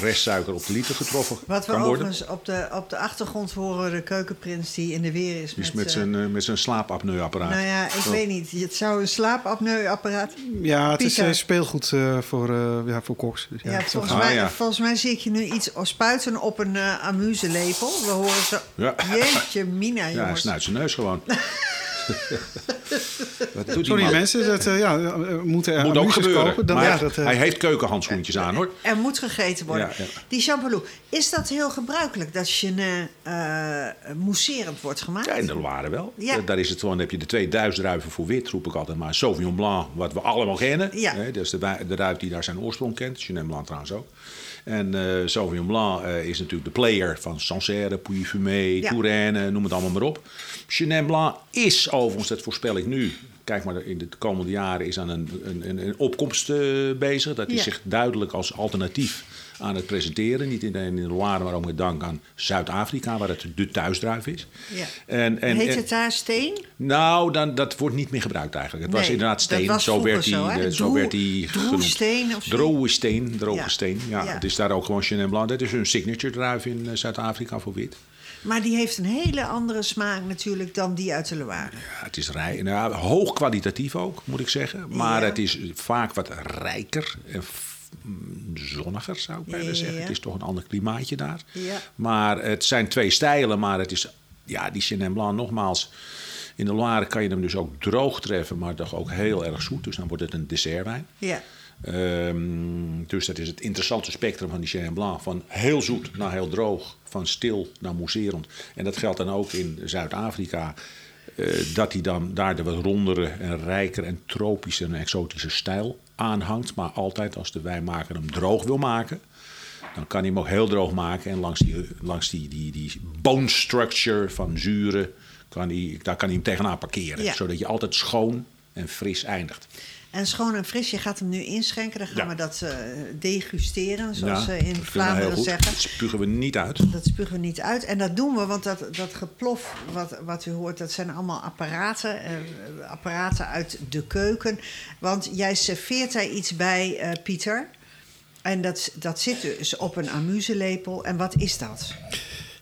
restsuiker op de liter getroffen Wat we kan worden. overigens op de, op de achtergrond horen, de keukenprins die in de weer is. Dus met, met eh, zijn, eh, met zijn slaapapneuapparaat. Nou ja, ik Oh. weet niet. Het zou een slaapapneuapparaat. Ja, het is Pieter. eh, speelgoed eh, voor, eh, ja, voor koks. Dus, ja, Ja, volgens, Ah, mij, ja. volgens mij zie ik je nu iets spuiten op een amuselepel. We horen zo. Ja. Jeetje, Mina, Ja, hij jongens. snuit zijn neus gewoon. Wat doet die Sorry man? mensen, dat eh, ja, eh, moeten er Moet ook gebeuren. kopen. Dan, maar ja, dat, eh, hij heeft keukenhandschoentjes aan hoor. Er moet gegeten worden. Ja, ja. Die champolou, is dat heel gebruikelijk dat Chenin eh mousserend wordt gemaakt? Ja, in de Loire wel. Ja. Daar is het gewoon, heb je de twee druiven voor wit, roep ik altijd maar. Sauvignon Blanc, wat we allemaal kennen. Ja. Hè, dat is de, de druif die daar zijn oorsprong kent. Chenin Blanc trouwens ook. En eh Sauvignon Blanc eh, is natuurlijk de player van Sancerre, Pouilly-Fumé, Ja. Touraine, noem het allemaal maar op. Chenin Blanc is overigens, dat voorspel ik nu... Kijk maar, in de komende jaren is aan een, een, een, een opkomst eh, bezig. Dat is Ja. zich duidelijk als alternatief aan het presenteren. Niet alleen in de Loire, maar ook met dank aan Zuid-Afrika... waar het de thuisdruif is. Ja. En, en, Heet het daar steen? nou, dan, dat wordt niet meer gebruikt eigenlijk. Het was inderdaad steen. was zo werd die, zo, hè? de- zo Droe- werd die genoemd. droesteen of zo? Droge steen, droge Ja. steen. Ja, Ja. Het is daar ook gewoon Chenin Blanc. Dat is een signature druif in eh, Zuid-Afrika voor wit. Maar die heeft een hele andere smaak natuurlijk dan die uit de Loire. Ja, het is rij, nou, hoog kwalitatief ook, moet ik zeggen. Maar Ja. het is vaak wat rijker en zonniger, zou ik bijna zeggen. Het is toch een ander klimaatje daar. Ja. Maar het zijn twee stijlen, maar het is... Ja, die Chenin Blanc, nogmaals... In de Loire kan je hem dus ook droog treffen, maar toch ook heel erg zoet. Dus dan wordt het een dessertwijn. Ja. Ehm, dus dat is het interessante spectrum van die Chenin Blanc. Van heel zoet naar heel droog. Van stil naar mousserend. En dat geldt dan ook in Zuid-Afrika. eh, dat hij dan daar de wat rondere en rijker en tropische en exotische stijl aanhangt. Maar altijd als de wijnmaker hem droog wil maken... dan kan hij hem ook heel droog maken. En langs die, langs die, die, die bone structure van zuren... Kan hij, daar kan hij hem tegenaan parkeren. Ja. Zodat je altijd schoon en fris eindigt. En schoon en fris, je gaat hem nu inschenken. Dan gaan Ja. we dat eh, degusteren, zoals ze in Vlaanderen zeggen. Dat spugen we niet uit. Dat spugen we niet uit. En dat doen we, want dat, dat geplof wat, wat u hoort, dat zijn allemaal apparaten. eh, apparaten uit de keuken. Want jij serveert daar iets bij, eh, Pieter. En dat, dat zit dus op een amuselepel. En wat is dat?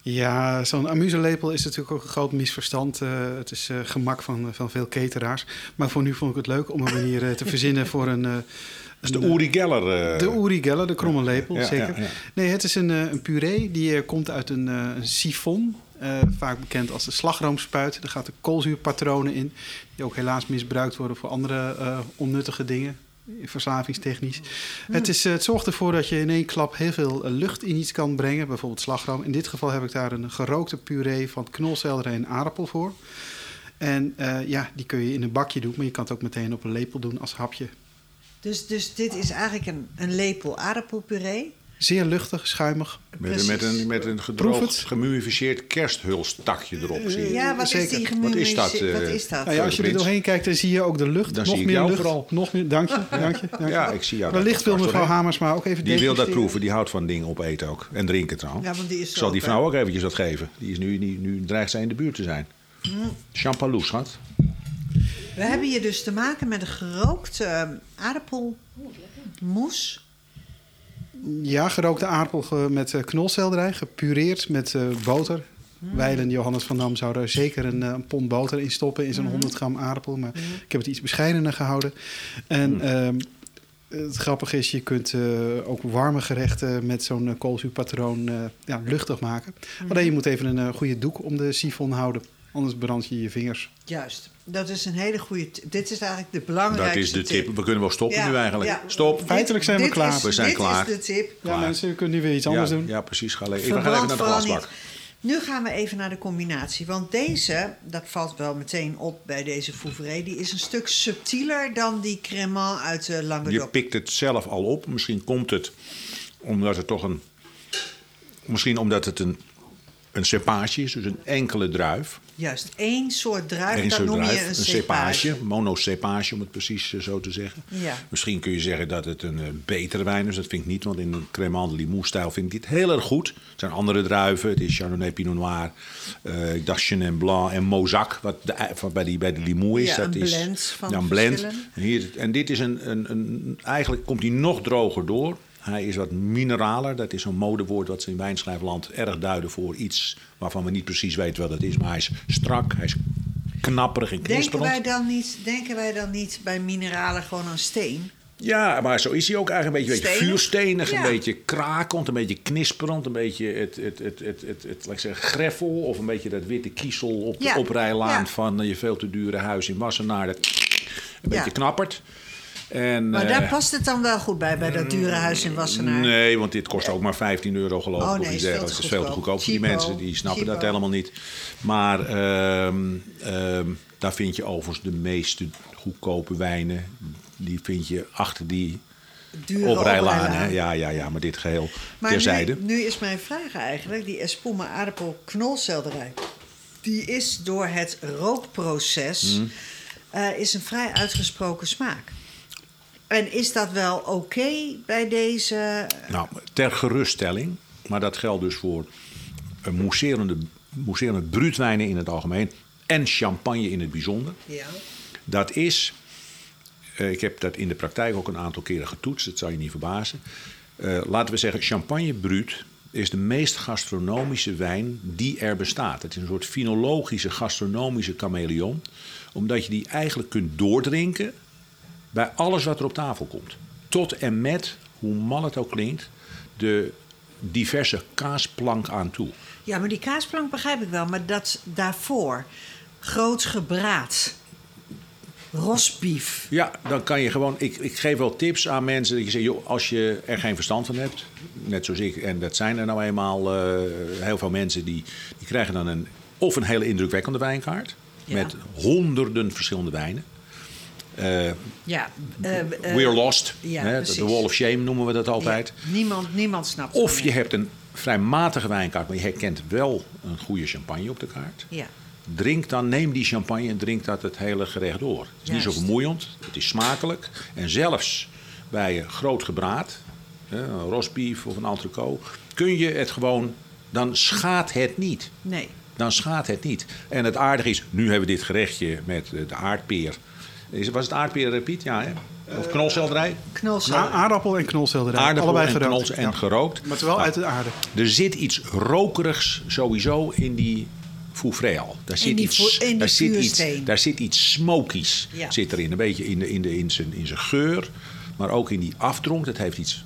Ja, zo'n amuselepel is natuurlijk ook een groot misverstand. Eh, het is eh, gemak van, van veel cateraars. Maar voor nu vond ik het leuk om een manier eh, te verzinnen voor een... eh, een, de Uri Geller. eh, De Uri Geller, de kromme lepel, Ja, zeker. ja. Nee, het is een, eh, een puree die eh, komt uit een, eh, een sifon. eh, vaak bekend als de slagroomspuit. Daar gaat de koolzuurpatronen in. Die ook helaas misbruikt worden voor andere eh, onnuttige dingen. Verslavingstechnisch. Het, is, eh, het zorgt ervoor dat je in één klap heel veel eh, lucht in iets kan brengen. Bijvoorbeeld slagroom. In dit geval heb ik daar een gerookte puree van knolselderij en aardappel voor. En eh, ja, die kun je in een bakje doen. Maar je kan het ook meteen op een lepel doen als hapje. Dus, dus dit is eigenlijk een, een lepel aardappelpuree. Zeer luchtig, schuimig. Met, een, met een gedroogd, gemummificeerd kersthulstakje erop. Zie je. Ja, wat Zeker. is die Wat is dat, Wat eh, is dat? Nou ja, als je er doorheen kijkt, dan zie je ook de lucht. Dan nog zie ik meer jou lucht. vooral. Nog meer, dank je, dank je. dank je. Ja, ik zie jou. Wellicht wil mevrouw Hamersma ook even Die wil dat proeven. Die houdt van dingen opeten ook. En drinken trouwens. Ja, want die is zal die vrouw ook eventjes wat geven. Die is nu, nu, nu dreigt zij in de buurt te zijn. Mm. Champalou, schat. We hebben hier dus te maken met een gerookte eh, aardappelmoes. Ja, gerookte aardappel met eh, knolselderij, gepureerd met eh, boter. Mm. Weilen Johannes van Dam zou daar zeker een, eh, een pond boter in stoppen in zo'n Mm. 100 gram aardappel. Maar ik heb het iets bescheidener gehouden. En Mm. ehm, het grappige is, je kunt ook warme gerechten met zo'n uh, koolzuurpatroon eh, ja, luchtig maken. Mm. Alleen je moet even een eh, goede doek om de sifon houden. Anders brand je je vingers. Juist. Dat is een hele goede tip. Dit is eigenlijk de belangrijkste Dat is de tip. We kunnen wel stoppen Ja, nu eigenlijk. ja. Stop. Feitelijk zijn we Dit klaar. is- We zijn dit klaar. is de tip. Ja, mensen, we kunnen nu weer iets anders ja, doen. Ja, precies. Ga, le- we gaan even naar de vooral glasbak. niet. Nu gaan we even naar de combinatie. Want deze, dat valt wel meteen op bij deze Fouvray... die is een stuk subtieler dan die cremant uit de Je Languedoc. pikt het zelf al op. Misschien komt het omdat het toch een... Misschien omdat het een, een cepage is. Dus een enkele druif. Juist, één soort druif, Eén dat soort noem druif, je een, cepage. cepage, monocepage om het precies eh, zo te zeggen. Ja. Misschien kun je zeggen dat het een eh, betere wijn is. Dat vind ik niet, want in een Cremant de Limoux-stijl vind ik dit heel erg goed. Het zijn andere druiven. Het is Chardonnay, Pinot Noir, eh ik dacht Chenin Blanc en Mozac, wat de, wat bij, die, bij de Limoux is. Ja, dat een is, blend van ja, een blend. En, hier, en dit is een, een, een, eigenlijk komt hij nog droger door. Hij is wat mineraler. Dat is zo'n modewoord wat ze in wijnschrijfland erg duiden voor iets waarvan we niet precies weten wat het is. Maar hij is strak, hij is knapperig en Denken knisperend. wij, dan niet, denken wij dan niet bij mineralen gewoon aan steen? Ja, maar zo is hij ook eigenlijk een beetje, een vuurstenig, Ja. een beetje krakend, een beetje knisperend, een beetje het, het, het, het, het, het, laat ik zeggen, greffel of een beetje dat witte kiesel op de Ja, oprijlaan ja. van eh, je veel te dure huis in Wassenaar. Dat een beetje knappert. En, Maar eh, daar past het dan wel goed bij, bij dat dure huis in Wassenaar. Nee, want dit kost ook maar 15 euro geloof ik. Oh, of nee, iets Dat is veel te goedkoop. voor die mensen. Die snappen dat helemaal niet. Maar ehm, ehm, daar vind je overigens de meeste goedkope wijnen. Die vind je achter die Dure oprijlaan. hè. Ja, ja, ja, maar dit geheel Maar terzijde. nu, nu is mijn vraag eigenlijk, die espuma aardappel knolselderij... die is door het rookproces Hmm. eh, is een vrij uitgesproken smaak. En is dat wel oké bij deze... Nou, ter geruststelling, maar dat geldt dus voor een mousserende, mousserende bruutwijnen in het algemeen en champagne in het bijzonder. Ja. Dat is, eh, ik heb dat in de praktijk ook een aantal keren getoetst, dat zal je niet verbazen. Eh, laten we zeggen, champagne bruut is de meest gastronomische wijn die er bestaat. Het is een soort finologische, gastronomische chameleon, omdat je die eigenlijk kunt doordrinken bij alles wat er op tafel komt. Tot en met, hoe mal het ook klinkt, de diverse kaasplank aan toe. ja, maar die kaasplank begrijp ik wel. Maar dat daarvoor, groots gebraad, rosbief... Ja, dan kan je gewoon. Ik, ik geef wel tips aan mensen. Dat je zegt, joh, als je er geen verstand van hebt, net zoals ik, en dat zijn er nou eenmaal eh, heel veel mensen die, die krijgen dan een of een hele indrukwekkende wijnkaart Ja. met honderden verschillende wijnen. Eh, Ja, eh, eh, we're lost. ja, de wall of shame noemen we dat altijd. ja, niemand, niemand snapt Of je hebt een vrij matige wijnkaart, maar je herkent wel een goede champagne op de kaart. Ja. drink dan, neem die champagne en drink dat het hele gerecht door. Het is niet zo vermoeiend, het is smakelijk. En zelfs bij groot gebraad, een rosbief of een entrecote, kun je het gewoon, dan schaadt het niet. Nee. Dan schaadt het niet. En het aardige is, nu hebben we dit gerechtje met eh, de aardpeer. Is, was het aardpeer, eh, Piet? Ja, hè? Of knolselderij? Knolselderij. Aardappel en knolselderij. Aardappel Allebei en gerookt. knols en Ja. gerookt. Maar het wel uit de aarde. Er zit iets rokerigs sowieso in die foufré al. Daar zit, die iets, vo- in die daar, zit iets, daar zit iets smokies Ja. zit erin. Een beetje in, de, in, de, in, zijn, in zijn geur, maar ook in die afdronk. Dat heeft iets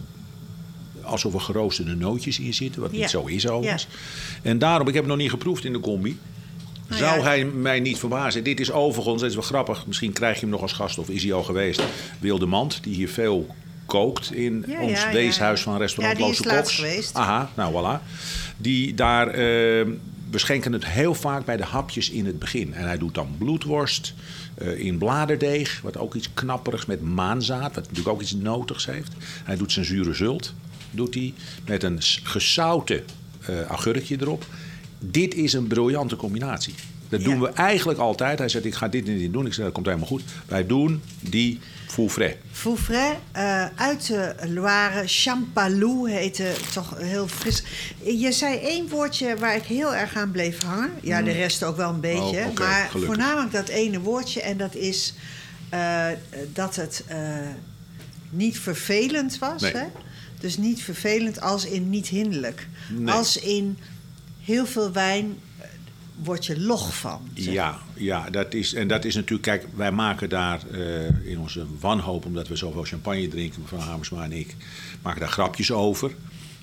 alsof er geroosterde nootjes in zitten, wat Ja. niet zo is overigens. En daarom, ik heb het nog niet geproefd in de combi. Nou Zou hij mij niet verbazen? Dit is overigens, dat is wel grappig. Misschien krijg je hem nog als gast of is hij al geweest. Wilde Mand, die hier veel kookt in Ja, ons ja, weeshuis van restaurant Ja, Loze Koks. geweest. Aha, nou voilà. Die daar, eh, we schenken het heel vaak bij de hapjes in het begin. En hij doet dan bloedworst eh, in bladerdeeg, wat ook iets knapperigs met maanzaad, wat natuurlijk ook iets notigs heeft. Hij doet zijn zure zult, doet hij, met een gezouten eh agurkje erop. Dit is een briljante combinatie. Dat Ja. doen we eigenlijk altijd. Hij zegt, ik ga dit en dit doen. Ik zeg, dat komt helemaal goed. Wij doen die foufré. Foufray eh, uit de Loire, Champalou heette toch heel fris. Je zei één woordje waar ik heel erg aan bleef hangen. Ja, de rest ook wel een beetje. Oh, oké, maar gelukkig. voornamelijk dat ene woordje. En dat is eh, dat het eh, niet vervelend was. Nee. Hè? Dus niet vervelend als in niet hinderlijk. Nee. Als in heel veel wijn eh, word je log van. zeg. Ja, ja dat is, en dat is natuurlijk... Kijk, wij maken daar eh, in onze wanhoop... omdat we zoveel champagne drinken, mevrouw Hamersma en ik... maken daar grapjes over.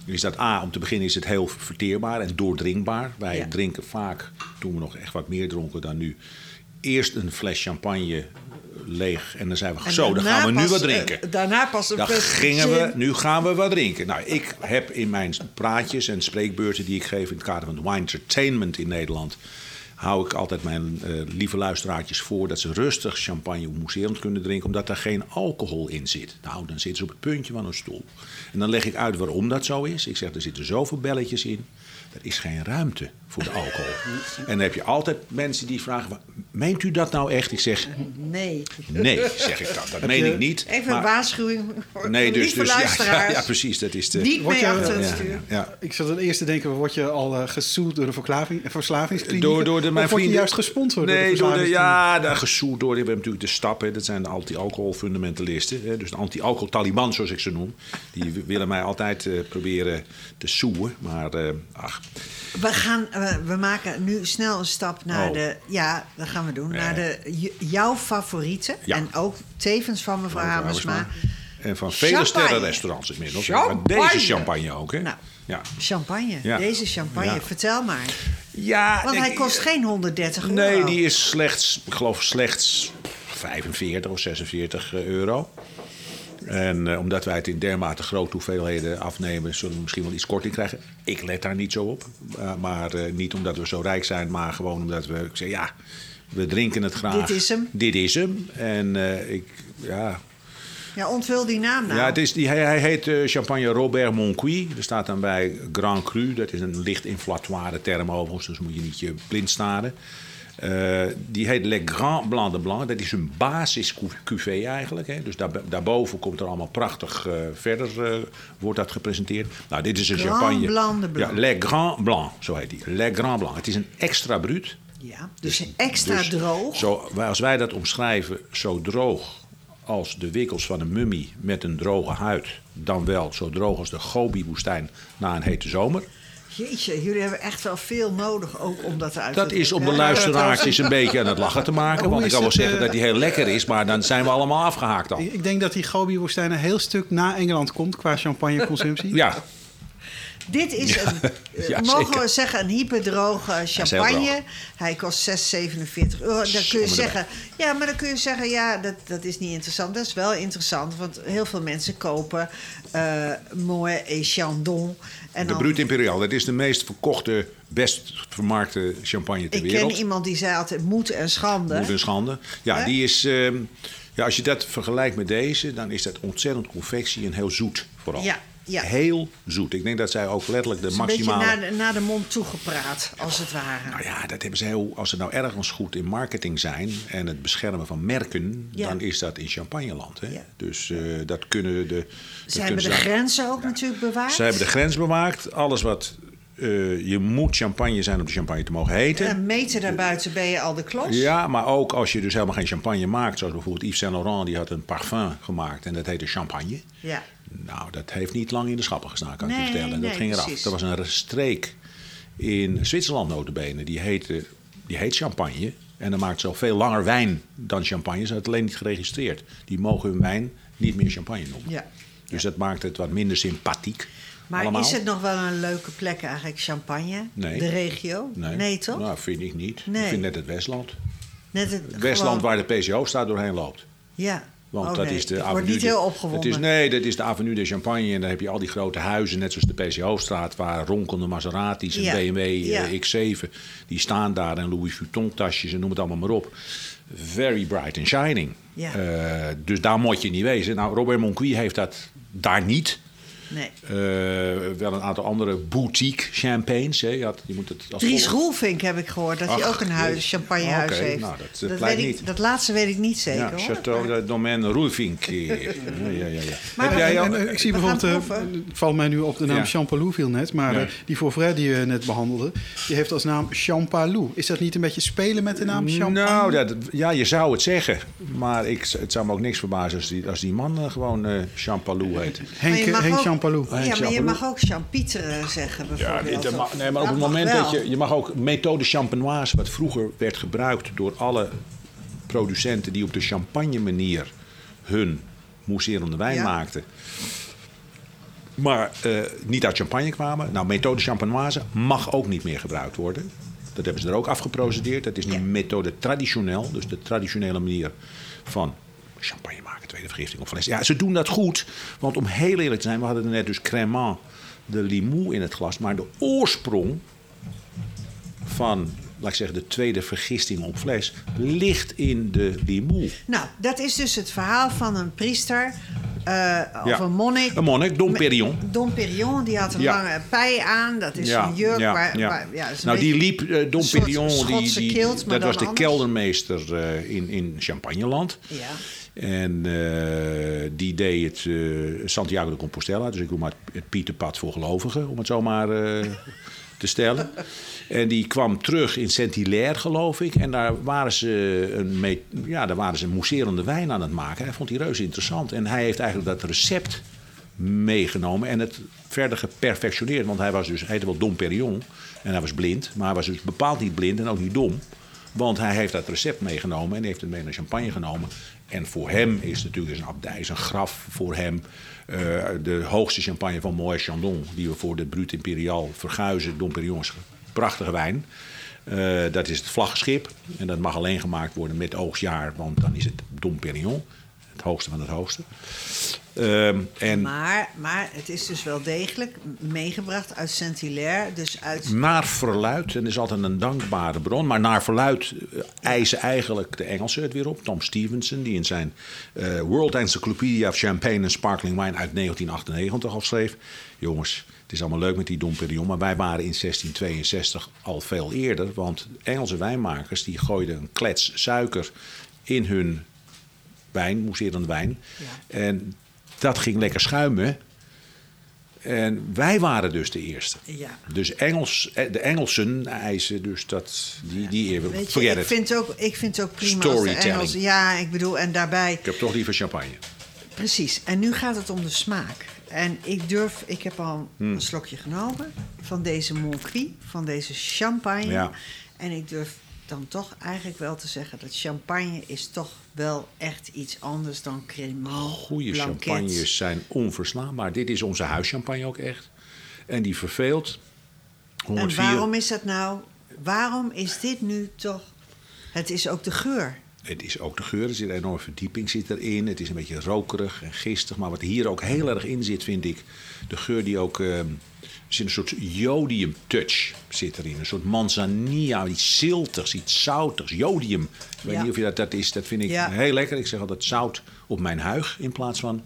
Is dat A, om te beginnen is het heel verteerbaar en doordringbaar. Wij Ja. drinken vaak, toen we nog echt wat meer dronken dan nu... eerst een fles champagne leeg en dan zijn we... En zo, dan gaan we nu wat eh, drinken. daarna pas een Dan gingen we, nu gaan we wat drinken. Nou, ik heb in mijn praatjes en spreekbeurten die ik geef in het kader van wine entertainment in Nederland, hou ik altijd mijn eh, lieve luisteraartjes voor dat ze rustig champagne mousserend kunnen drinken, omdat daar geen alcohol in zit. Nou, dan zitten ze op het puntje van een stoel. En dan leg ik uit waarom dat zo is. Ik zeg, er zitten zoveel belletjes in. Er is geen ruimte voor de alcohol. En dan heb je altijd mensen die vragen: Meent u dat nou echt? Ik zeg: Nee. Nee, zeg ik dan. Dat meen je- ik niet. Even maar- een waarschuwing voor Nee, de dus, dus ja, ja, precies. Dat is de. Niet Word mee je- achter het ja, stuur. ja. Ik zat het eerst te denken, word je al eh gesoeld door de verslavingskliniek? Door, door de, mijn of word je vrienden. juist gesponsord nee, door de door de? Ja, daar gesoerd door. We hebben natuurlijk de stappen. Dat zijn de anti-alcohol fundamentalisten. Hè, dus de anti-alcohol Taliban, zoals ik ze noem. Die willen mij altijd eh, proberen te soeën. Maar eh, ach, We, gaan, eh, we maken nu snel een stap naar Oh. de... Ja, dat gaan we doen. Ja. Naar de, jouw favorieten. Ja. En ook tevens van mevrouw Hamersma. En van vele Champagne. sterrenrestaurants inmiddels. Champagne. Maar deze champagne ook, hè? Nou, ja. Champagne. Ja. Deze champagne. Ja. Vertel maar. ja Want hij kost geen 130 euro. Nee, die is slechts, ik geloof slechts 45 of 46 euro. En eh, omdat wij het in dermate grote hoeveelheden afnemen, zullen we misschien wel iets korting krijgen. Ik let daar niet zo op. Uh, maar uh, niet omdat we zo rijk zijn, maar gewoon omdat we ik zeg, ja, we drinken het graag. Dit is hem. Dit is hem. En ik, ja. Ja, ontvul die naam nou. Ja, het is die, hij, hij heet Champagne Robert Moncuy. Er staat dan bij Grand Cru. Dat is een licht inflatoire term overigens, dus moet je niet je blind staren. Uh, die heet Le Grand Blanc de Blanc. Dat is een basis cuvée eigenlijk. Hè. Dus daar, daarboven komt er allemaal prachtig uh, verder uh, wordt dat gepresenteerd. Nou, dit is een Grand champagne. Blanc de Blanc. Ja, Le Grand Blanc, zo heet die. Le Grand Blanc. Het is een extra bruut. Ja, dus extra dus droog. Zo, als wij dat omschrijven, zo droog als de wikkels van een mummie met een droge huid. Dan wel zo droog als de Gobi-woestijn na een hete zomer. Jeetje, jullie hebben echt wel veel nodig ook om dat uit te Dat is om de drukken. luisteraartjes een beetje aan het lachen te maken. Want ik kan wel zeggen eh, dat die heel lekker is, maar dan zijn we allemaal afgehaakt al. Ik ik denk dat die Gobi-woestijn een heel stuk na Engeland komt qua champagneconsumptie. Ja, Dit is een, eh, Ja, mogen we zeggen, een hyperdroge champagne. Hij kost 6,47 euro. Dan kun je zeggen, ja, maar dan kun je zeggen, ja, dat, dat is niet interessant. Dat is wel interessant, want heel veel mensen kopen uh, Moët et Chandon. En de Brut Imperial. Dat is de meest verkochte, best vermarkte champagne ter Ik wereld. ken iemand die zei altijd moed en schande. Moet een schande. Ja, die is... ehm, ja, als je dat vergelijkt met deze, dan is dat ontzettend confectie en heel zoet vooral. Ja. Ja. Heel zoet. Ik denk dat zij ook letterlijk de een maximale... beetje naar de, naar de mond toegepraat, als het ware. Nou ja, dat hebben ze heel. Als ze nou ergens goed in marketing zijn en het beschermen van merken, Ja. dan is dat in champagneland. Hè? Ja. Dus eh, dat kunnen de. Ze hebben de daar- grenzen ook natuurlijk bewaard. Ze hebben de grens bewaakt. Alles wat. eh, je moet champagne zijn om de champagne te mogen heten. Een meter daarbuiten ben je al de klos. Ja, maar ook als je dus helemaal geen champagne maakt, zoals bijvoorbeeld Yves Saint Laurent, die had een parfum gemaakt en dat heette champagne. Ja. Nou, dat heeft niet lang in de schappen gestaan, kan ik Nee, je vertellen. Dat nee, ging eraf. precies. Er was een streek in Zwitserland notabene, die, heette, die heet champagne. En dan maakt ze al veel langer wijn dan champagne. Ze het alleen niet geregistreerd. Die mogen hun wijn niet meer champagne noemen. ja. Dus dat maakt het wat minder sympathiek. Maar allemaal. is het nog wel een leuke plek eigenlijk, Champagne? Nee. De regio? Nee, toch? Nou, vind ik niet. Nee. Ik vind net het Westland. Net het, Het Westland gewoon- waar de PCO staat doorheen loopt. Ja. Want Oh, dat nee, is de avenue. word niet heel opgewonden. Het is, nee, dat is de Avenue de Champagne. En dan heb je al die grote huizen, net zoals de PCO-straat, waar ronkende Maseratis en Ja, BMW eh, ja. X7, die staan daar en Louis Vuitton-tasjes en noem het allemaal maar op. Very bright and shining. Ja. Eh, dus daar moet je niet wezen. Nou, Robert Monqui heeft dat daar niet. Nee. Eh, wel een aantal andere boutique champagnes. Hè. Je, had, je moet het als Dries volgt- Roelvink heb ik gehoord dat hij ook een huis, champagnehuis Oké, heeft. nou, dat, ik, laatste weet ik niet zeker Ja, hoor. Chateau de Domaine Roelvink. Ja, ja, ja. Maar Heb we- jij En, al- en, ik zie bijvoorbeeld, eh, het valt mij nu op de naam Ja. Champalou viel net, maar Ja. eh, die Fauvret die je net behandelde, die heeft als naam Champalou. Is dat niet een beetje spelen met de naam Champalou? Nou, dat, ja, je zou het zeggen. Maar ik, het zou me ook niks verbazen als die, als die man gewoon eh Champalou heet. Henk, Henk Champalou. Ja, maar je mag ook Champieter zeggen Ja, bijvoorbeeld. of- nee, maar op het moment wel. dat je... Je mag ook methode champenoise, wat vroeger werd gebruikt door alle producenten die op de champagne manier hun mousserende wijn Ja. maakten. Maar eh, niet uit champagne kwamen. Nou, methode champenoise mag ook niet meer gebruikt worden. Dat hebben ze er ook afgeprocedeerd. Dat is nu Ja. methode traditioneel. Dus de traditionele manier van champagne maken, tweede vergifting of fles. Ja, ze doen dat goed. Want om heel eerlijk te zijn, we hadden er net dus Cremant de Limoux in het glas. Maar de oorsprong van, laat ik zeggen, de tweede vergisting op fles ligt in de Limoux. Nou, dat is dus het verhaal van een priester eh, of Ja. een monnik. Een monnik, Dom Perignon. Dom Perignon, die had een Ja. lange pij aan. Dat is een jurk waar... waar- ja, nou, die liep, eh, Dom Perignon, die, die, kilt, dat was de keldermeester eh, in, in Champagneland. Ja. En eh, die deed het eh, Santiago de Compostela. Dus ik noem maar het, Pieterpad voor gelovigen, om het zo maar eh, te stellen. En die kwam terug in Saint-Hilaire, geloof ik. En daar waren ze een, ja, daar waren ze mousserende wijn aan het maken. Hij vond die reuze interessant. En hij heeft eigenlijk dat recept meegenomen en het verder geperfectioneerd. Want hij was dus, hij heette wel Dom Perignon. En hij was blind, maar hij was dus bepaald niet blind en ook niet dom. Want hij heeft dat recept meegenomen en heeft het mee naar champagne genomen. En voor hem is natuurlijk een abdij, is een graf voor hem. eh, de hoogste champagne van Moët Chandon, die we voor de Brut Imperial verguizen. Dom Perignon is prachtige wijn. Eh, dat is het vlaggenschip. En dat mag alleen gemaakt worden met oogstjaar, want dan is het Dom Perignon. Het hoogste van het hoogste. Ehm, en Maar, maar het is dus wel degelijk meegebracht uit Saint-Hilaire. Dus uit... naar verluid, en is altijd een dankbare bron, maar naar verluid eh, eisen eigenlijk de Engelsen het weer op. Tom Stevenson, die in zijn eh, World Encyclopedia of Champagne and Sparkling Wine uit 1998 al schreef. Jongens, het is allemaal leuk met die Dom Perignon, maar wij waren in 1662 al veel eerder. Want Engelse wijnmakers die gooiden een klets suiker in hun wijn, mousserende wijn. Ja. En dat ging lekker schuimen. En wij waren dus de eerste. Ja. Dus Engels, eh, de Engelsen eisen dus dat, die, die eer. Weet je, Forget ik vind, ook, ik vind het ook prima Storytelling. Engels... Ja, ik bedoel, en daarbij... Ik heb toch liever champagne. Precies. En nu gaat het om de smaak. En ik durf... Ik heb al Hmm. een slokje genomen van deze Monqui, van deze champagne. Ja. En ik durf dan toch eigenlijk wel te zeggen... dat champagne is toch wel echt iets anders dan Cremant, Goede champagnes zijn onverslaanbaar. Dit is onze huischampagne ook echt. En die verveelt. En 104. waarom is dat nou... Waarom is dit nu toch... Het is ook de geur. Het is ook de geur, er zit een enorme verdieping zit erin. Het is een beetje rokerig en gistig. Maar wat hier ook heel erg in zit, vind ik... de geur die ook... eh, er zit een soort jodium touch zit erin. Een soort manzanilla, iets ziltigs, iets zoutigs. Jodium. Ik weet Ja. niet of je dat, dat is. Dat vind ik Ja. heel lekker. Ik zeg altijd zout op mijn huig in plaats van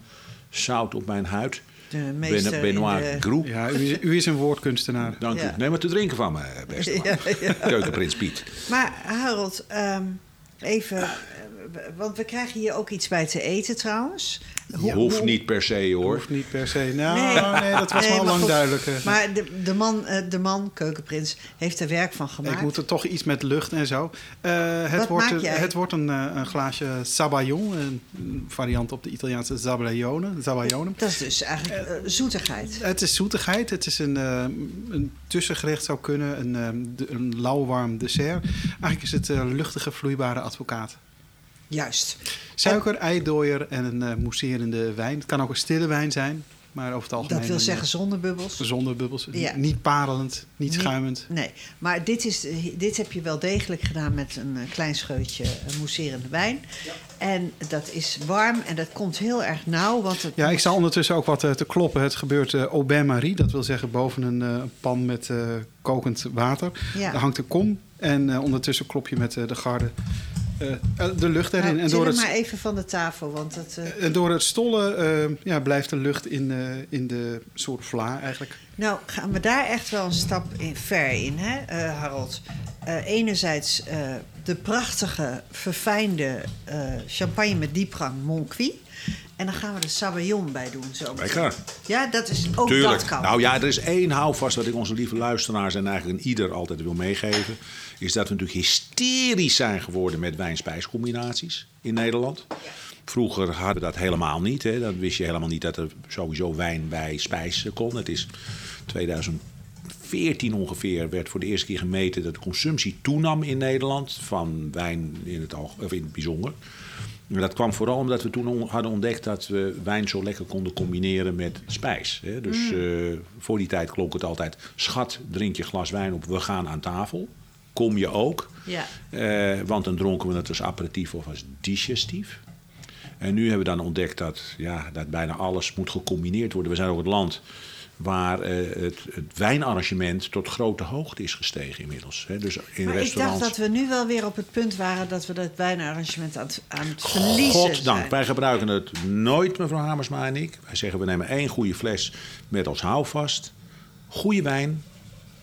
zout op mijn huid. De meester Ben- Benoit de- Groep. Ja, u, is- u is een woordkunstenaar. Dank Ja. u. Neem maar te drinken van me, beste man. Ja, ja. Keukenprins Piet. Maar Harold, ehm, even... eh, Want we krijgen hier ook iets bij te eten trouwens. Hoe- Hoeft hoe- niet per se hoor. Hoeft niet per se. Nou, Nee. nee, dat was Nee, wel lang goed. duidelijk. eh. Maar de, de, man, eh, de man, keukenprins, heeft er werk van gemaakt. Ik moet er toch iets met lucht en zo. Eh, het, Wat wordt, maak jij? het wordt een, eh, een glaasje sabayon, een variant op de Italiaanse zabaione. Dat is dus eigenlijk zoetigheid. Het is zoetigheid. Het is een, eh, een tussengerecht zou kunnen. Een, een lauwwarm dessert. Eigenlijk is het luchtige vloeibare advocaat. Juist. Suiker, eidooier en een eh, mousserende wijn. Het kan ook een stille wijn zijn. Maar over het algemeen... Dat wil zeggen eh, zonder bubbels. Zonder bubbels. Ja. Niet parelend, niet schuimend. Nee, maar dit, is, dit heb je wel degelijk gedaan met een eh, klein scheutje eh, mousserende wijn. En dat is warm en dat komt heel erg nauw. Want het Ja, ik sta ondertussen ook wat eh, te kloppen. Het gebeurt eh au bain-marie. Dat wil zeggen boven een eh, pan met eh, kokend water. Ja. Daar hangt een kom. En eh, ondertussen klop je met eh, de garde eh, eh, de lucht erin. Nou, en, door het, maar even van de tafel, want het... eh, en door het stollen eh, ja, blijft de lucht in, eh, in de soort vla eigenlijk. Nou, gaan we daar echt wel een stap in, ver in, hè, eh, Harold? Eh, enerzijds eh, de prachtige, verfijnde eh, champagne met diepgang Monqui. En dan gaan we de Sabayon bij doen. Zo. Lekker. Ja, dat is ook Tuurlijk. dat kan. Nou ja, er is één houvast wat ik onze lieve luisteraars en eigenlijk een ieder altijd wil meegeven. Is dat we natuurlijk hysterisch zijn geworden met wijn-spijscombinaties in Nederland. Vroeger hadden we dat helemaal niet. Hè. Dan wist je helemaal niet dat er sowieso wijn bij spijs kon. Het is 2014 ongeveer werd voor de eerste keer gemeten dat de consumptie toenam in Nederland van wijn in het, alg- of in het bijzonder. Dat kwam vooral omdat we toen on- hadden ontdekt dat we wijn zo lekker konden combineren met spijs. Hè. Dus eh, voor die tijd klonk het altijd: schat, drink je glas wijn op, we gaan aan tafel. Kom je ook? Ja. Eh, want dan dronken we het als aperitief of als digestief. En nu hebben we dan ontdekt dat, ja, dat bijna alles moet gecombineerd worden. We zijn ook het land waar eh, het, het wijnarrangement tot grote hoogte is gestegen inmiddels. Hè. Dus in maar ik dacht restaurants. dat we nu wel weer op het punt waren dat we dat wijnarrangement aan het, aan het verliezen Goddank, zijn. wij gebruiken het nooit, mevrouw Hamersma en ik. Wij zeggen, we nemen één goede fles met als houvast. Goede wijn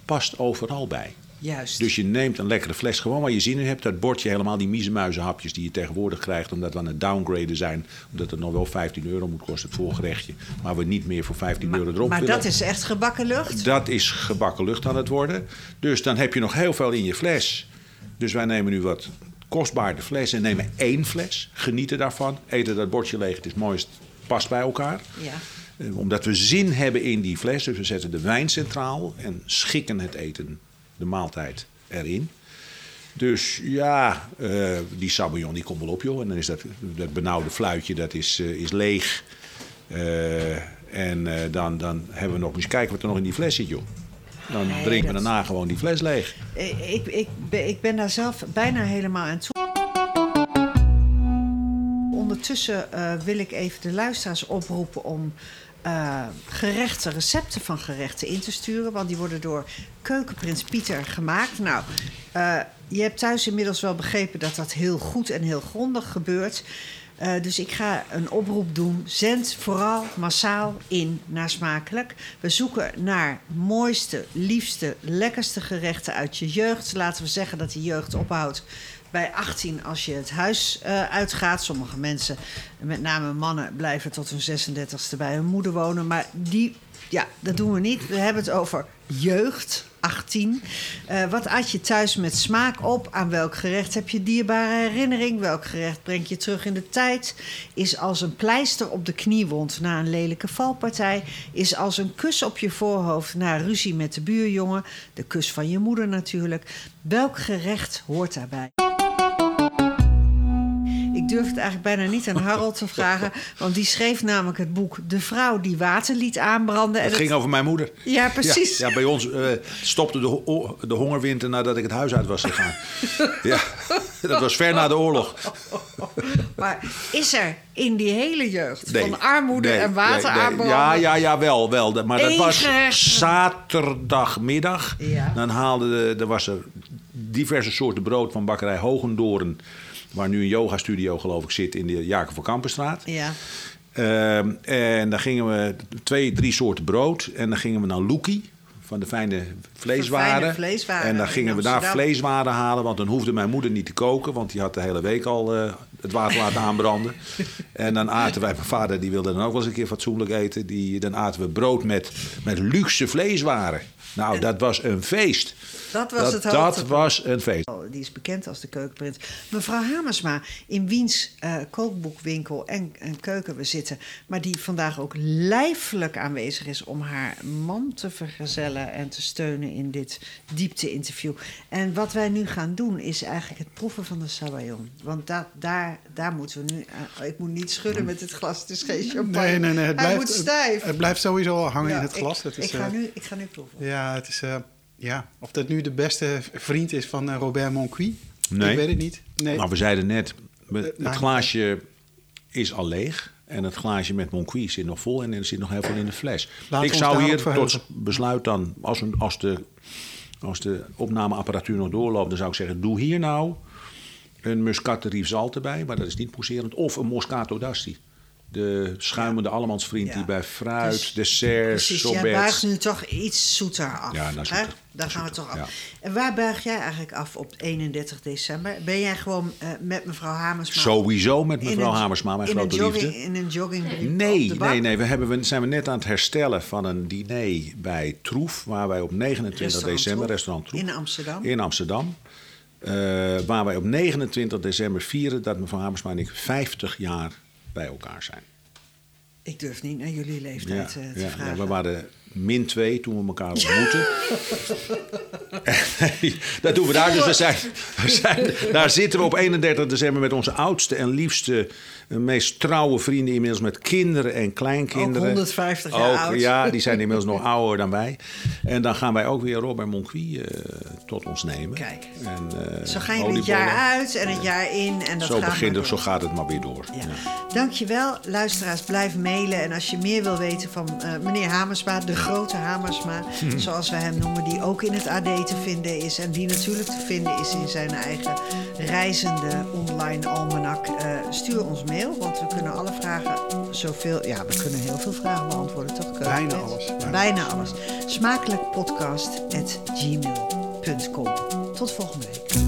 past overal bij. Juist. Dus je neemt een lekkere fles gewoon waar je zin in hebt. Dat bordje helemaal die miezenmuizenhapjes die je tegenwoordig krijgt... omdat we aan het downgraden zijn. Omdat het nog wel 15 euro moet kosten, het voorgerechtje. Maar we niet meer voor 15 euro erop maar willen. dat is echt gebakken lucht. Dat is gebakken lucht aan het worden. Dus dan heb je nog heel veel in je fles. Dus wij nemen nu wat kostbaar de fles en nemen één fles. Genieten daarvan. Eten dat bordje leeg. Het is mooist. Past bij elkaar. Ja. Eh, Omdat we zin hebben in die fles. Dus we zetten de wijn centraal. En schikken het eten, de maaltijd, erin. Dus ja, eh, die sabayon die komt wel op joh. En dan is dat, dat benauwde fluitje dat is, eh, is leeg. Eh, en dan, dan hebben we nog eens kijken wat er nog in die fles zit joh. Dan Nee, drinken we daarna gewoon die fles leeg. Eh, Ik, ik, ben- ik ben daar zelf bijna helemaal aan toe. Ondertussen wil ik even de luisteraars oproepen om eh, gerechten, recepten van gerechten in te sturen. Want die worden door Keukenprins Pieter gemaakt. Nou, eh, je hebt thuis inmiddels wel begrepen dat dat heel goed en heel grondig gebeurt. Eh, dus ik ga een oproep doen. Zend vooral massaal in naar smakelijk. We zoeken naar mooiste, liefste, lekkerste gerechten uit je jeugd. Laten we zeggen dat die jeugd ophoudt bij 18 als je het huis eh, uitgaat. Sommige mensen, met name mannen, blijven tot hun 36e bij hun moeder wonen. Maar die, ja, dat doen we niet. We hebben het over jeugd. 18. Eh, wat at je thuis met smaak op? Aan welk gerecht heb je dierbare herinnering? Welk gerecht brengt je terug in de tijd? Is als een pleister op de kniewond na een lelijke valpartij? Is als een kus op je voorhoofd na ruzie met de buurjongen? De kus van je moeder natuurlijk. Welk gerecht hoort daarbij? Ik durf het eigenlijk bijna niet aan Harold te vragen, want die schreef namelijk het boek De vrouw die water liet aanbranden. En Het ging over mijn moeder. Ja, precies. Ja, ja, bij ons eh, stopte de, ho- de hongerwinter nadat ik het huis uit was gegaan. ja, dat was ver na de oorlog. Maar is er in die hele jeugd Nee, van armoede nee, en water nee. Ja, ja, ja, wel. wel. Maar dat was gerecht. zaterdagmiddag. Ja. Dan haalde de, er was er diverse soorten brood van bakkerij Hogendoren... waar nu een yogastudio geloof ik zit in de Jacob van Kampenstraat. Ja. Ehm, en dan gingen we twee, drie soorten brood. En dan gingen we naar Loekie van de fijne vleeswaren. fijne vleeswaren en dan in gingen we daar vleeswaren halen, want dan hoefde mijn moeder niet te koken, want die had de hele week al eh, het water laten aanbranden. en dan aten wij, mijn vader die wilde dan ook wel eens een keer fatsoenlijk eten, die, dan aten we brood met, met luxe vleeswaren. Nou, dat was een feest. Dat was dat, het dat hoogtepunt. was een feest. Oh, Die is bekend als de keukenprins. Mevrouw Hamersma, in wiens eh, kookboekwinkel en, en keuken we zitten... maar die vandaag ook lijfelijk aanwezig is... om haar man te vergezellen en te steunen in dit diepte-interview. En wat wij nu gaan doen is eigenlijk het proeven van de sabayon. Want dat, daar, daar moeten we nu... eh, ik moet niet schudden met het glas, het is geen champagne. Nee, nee, nee. Het Hij blijft, moet stijf. Het, het blijft sowieso al hangen Ja, in het glas. Ik, Het is, ik, ga eh, nu, ik ga nu proeven. Ja, het is... eh, ja, of dat nu de beste vriend is van eh, Robert Moncuy. Nee. Ik weet het niet. Nee. Nou, we zeiden net, Eh, het maakt glaasje is al leeg. En het glaasje met Moncuy zit nog vol en er zit nog heel veel in de fles. Ik zou hier tot besluit dan, als, een, als, de, als de opnameapparatuur nog doorloopt, dan zou ik zeggen: doe hier nou een Muscat de Rivesaltes bij, maar dat is niet pousserend. Of een Moscato d'Asti. De schuimende allemansvriend Ja. die bij fruit, Dus- dessert, Precies, jij buigt nu toch iets zoeter af. Ja, nou, zoeter. Daar gaan we toch af. ja. En waar buig jij eigenlijk af op 31 december? Ben jij gewoon eh, met mevrouw Hamersma... Sowieso met mevrouw een- Hamersma, mijn in een grote jogging, liefde. In een joggingbroek op Nee, nee, nee. We, hebben, we zijn we net aan het herstellen van een diner bij Troef. Waar wij op 29 Restaurant december, Troef. restaurant Troef. In Amsterdam. In Amsterdam. Eh, waar wij op 29 december vieren dat mevrouw Hamersma en ik 50 jaar bij elkaar zijn. Ik durf niet naar jullie leeftijd eh, te ja, vragen. ja, we waren min 2 toen we elkaar ontmoetten. nee, dat doen we daar. Dus we zijn, we zijn, daar zitten we op 31 december met onze oudste en liefste, eh, meest trouwe vrienden. Inmiddels met kinderen en kleinkinderen. Ook 150 jaar Ook, oud. Ja, die zijn inmiddels nog ouder dan wij. En dan gaan wij ook weer Robert Moncuy eh, tot ons nemen. Kijk. En, eh, Zo gaan jullie het jaar uit en het jaar in. En dat Zo, gaat begint het, zo gaat het maar weer door. Ja. Ja. Dankjewel, luisteraars. Blijf mailen. En als je meer wil weten van eh, meneer Hamersma, de grote Hamersma, zoals we hem noemen, die ook in het AD te vinden is. En die natuurlijk te vinden is in zijn eigen reizende online almanak. Eh, stuur ons mail, want we kunnen alle vragen zoveel. Ja, we kunnen heel veel vragen beantwoorden, toch? Bijna alles, Bijna, bijna. alles. Smakelijkpodcast at gmail.com. Tot volgende week.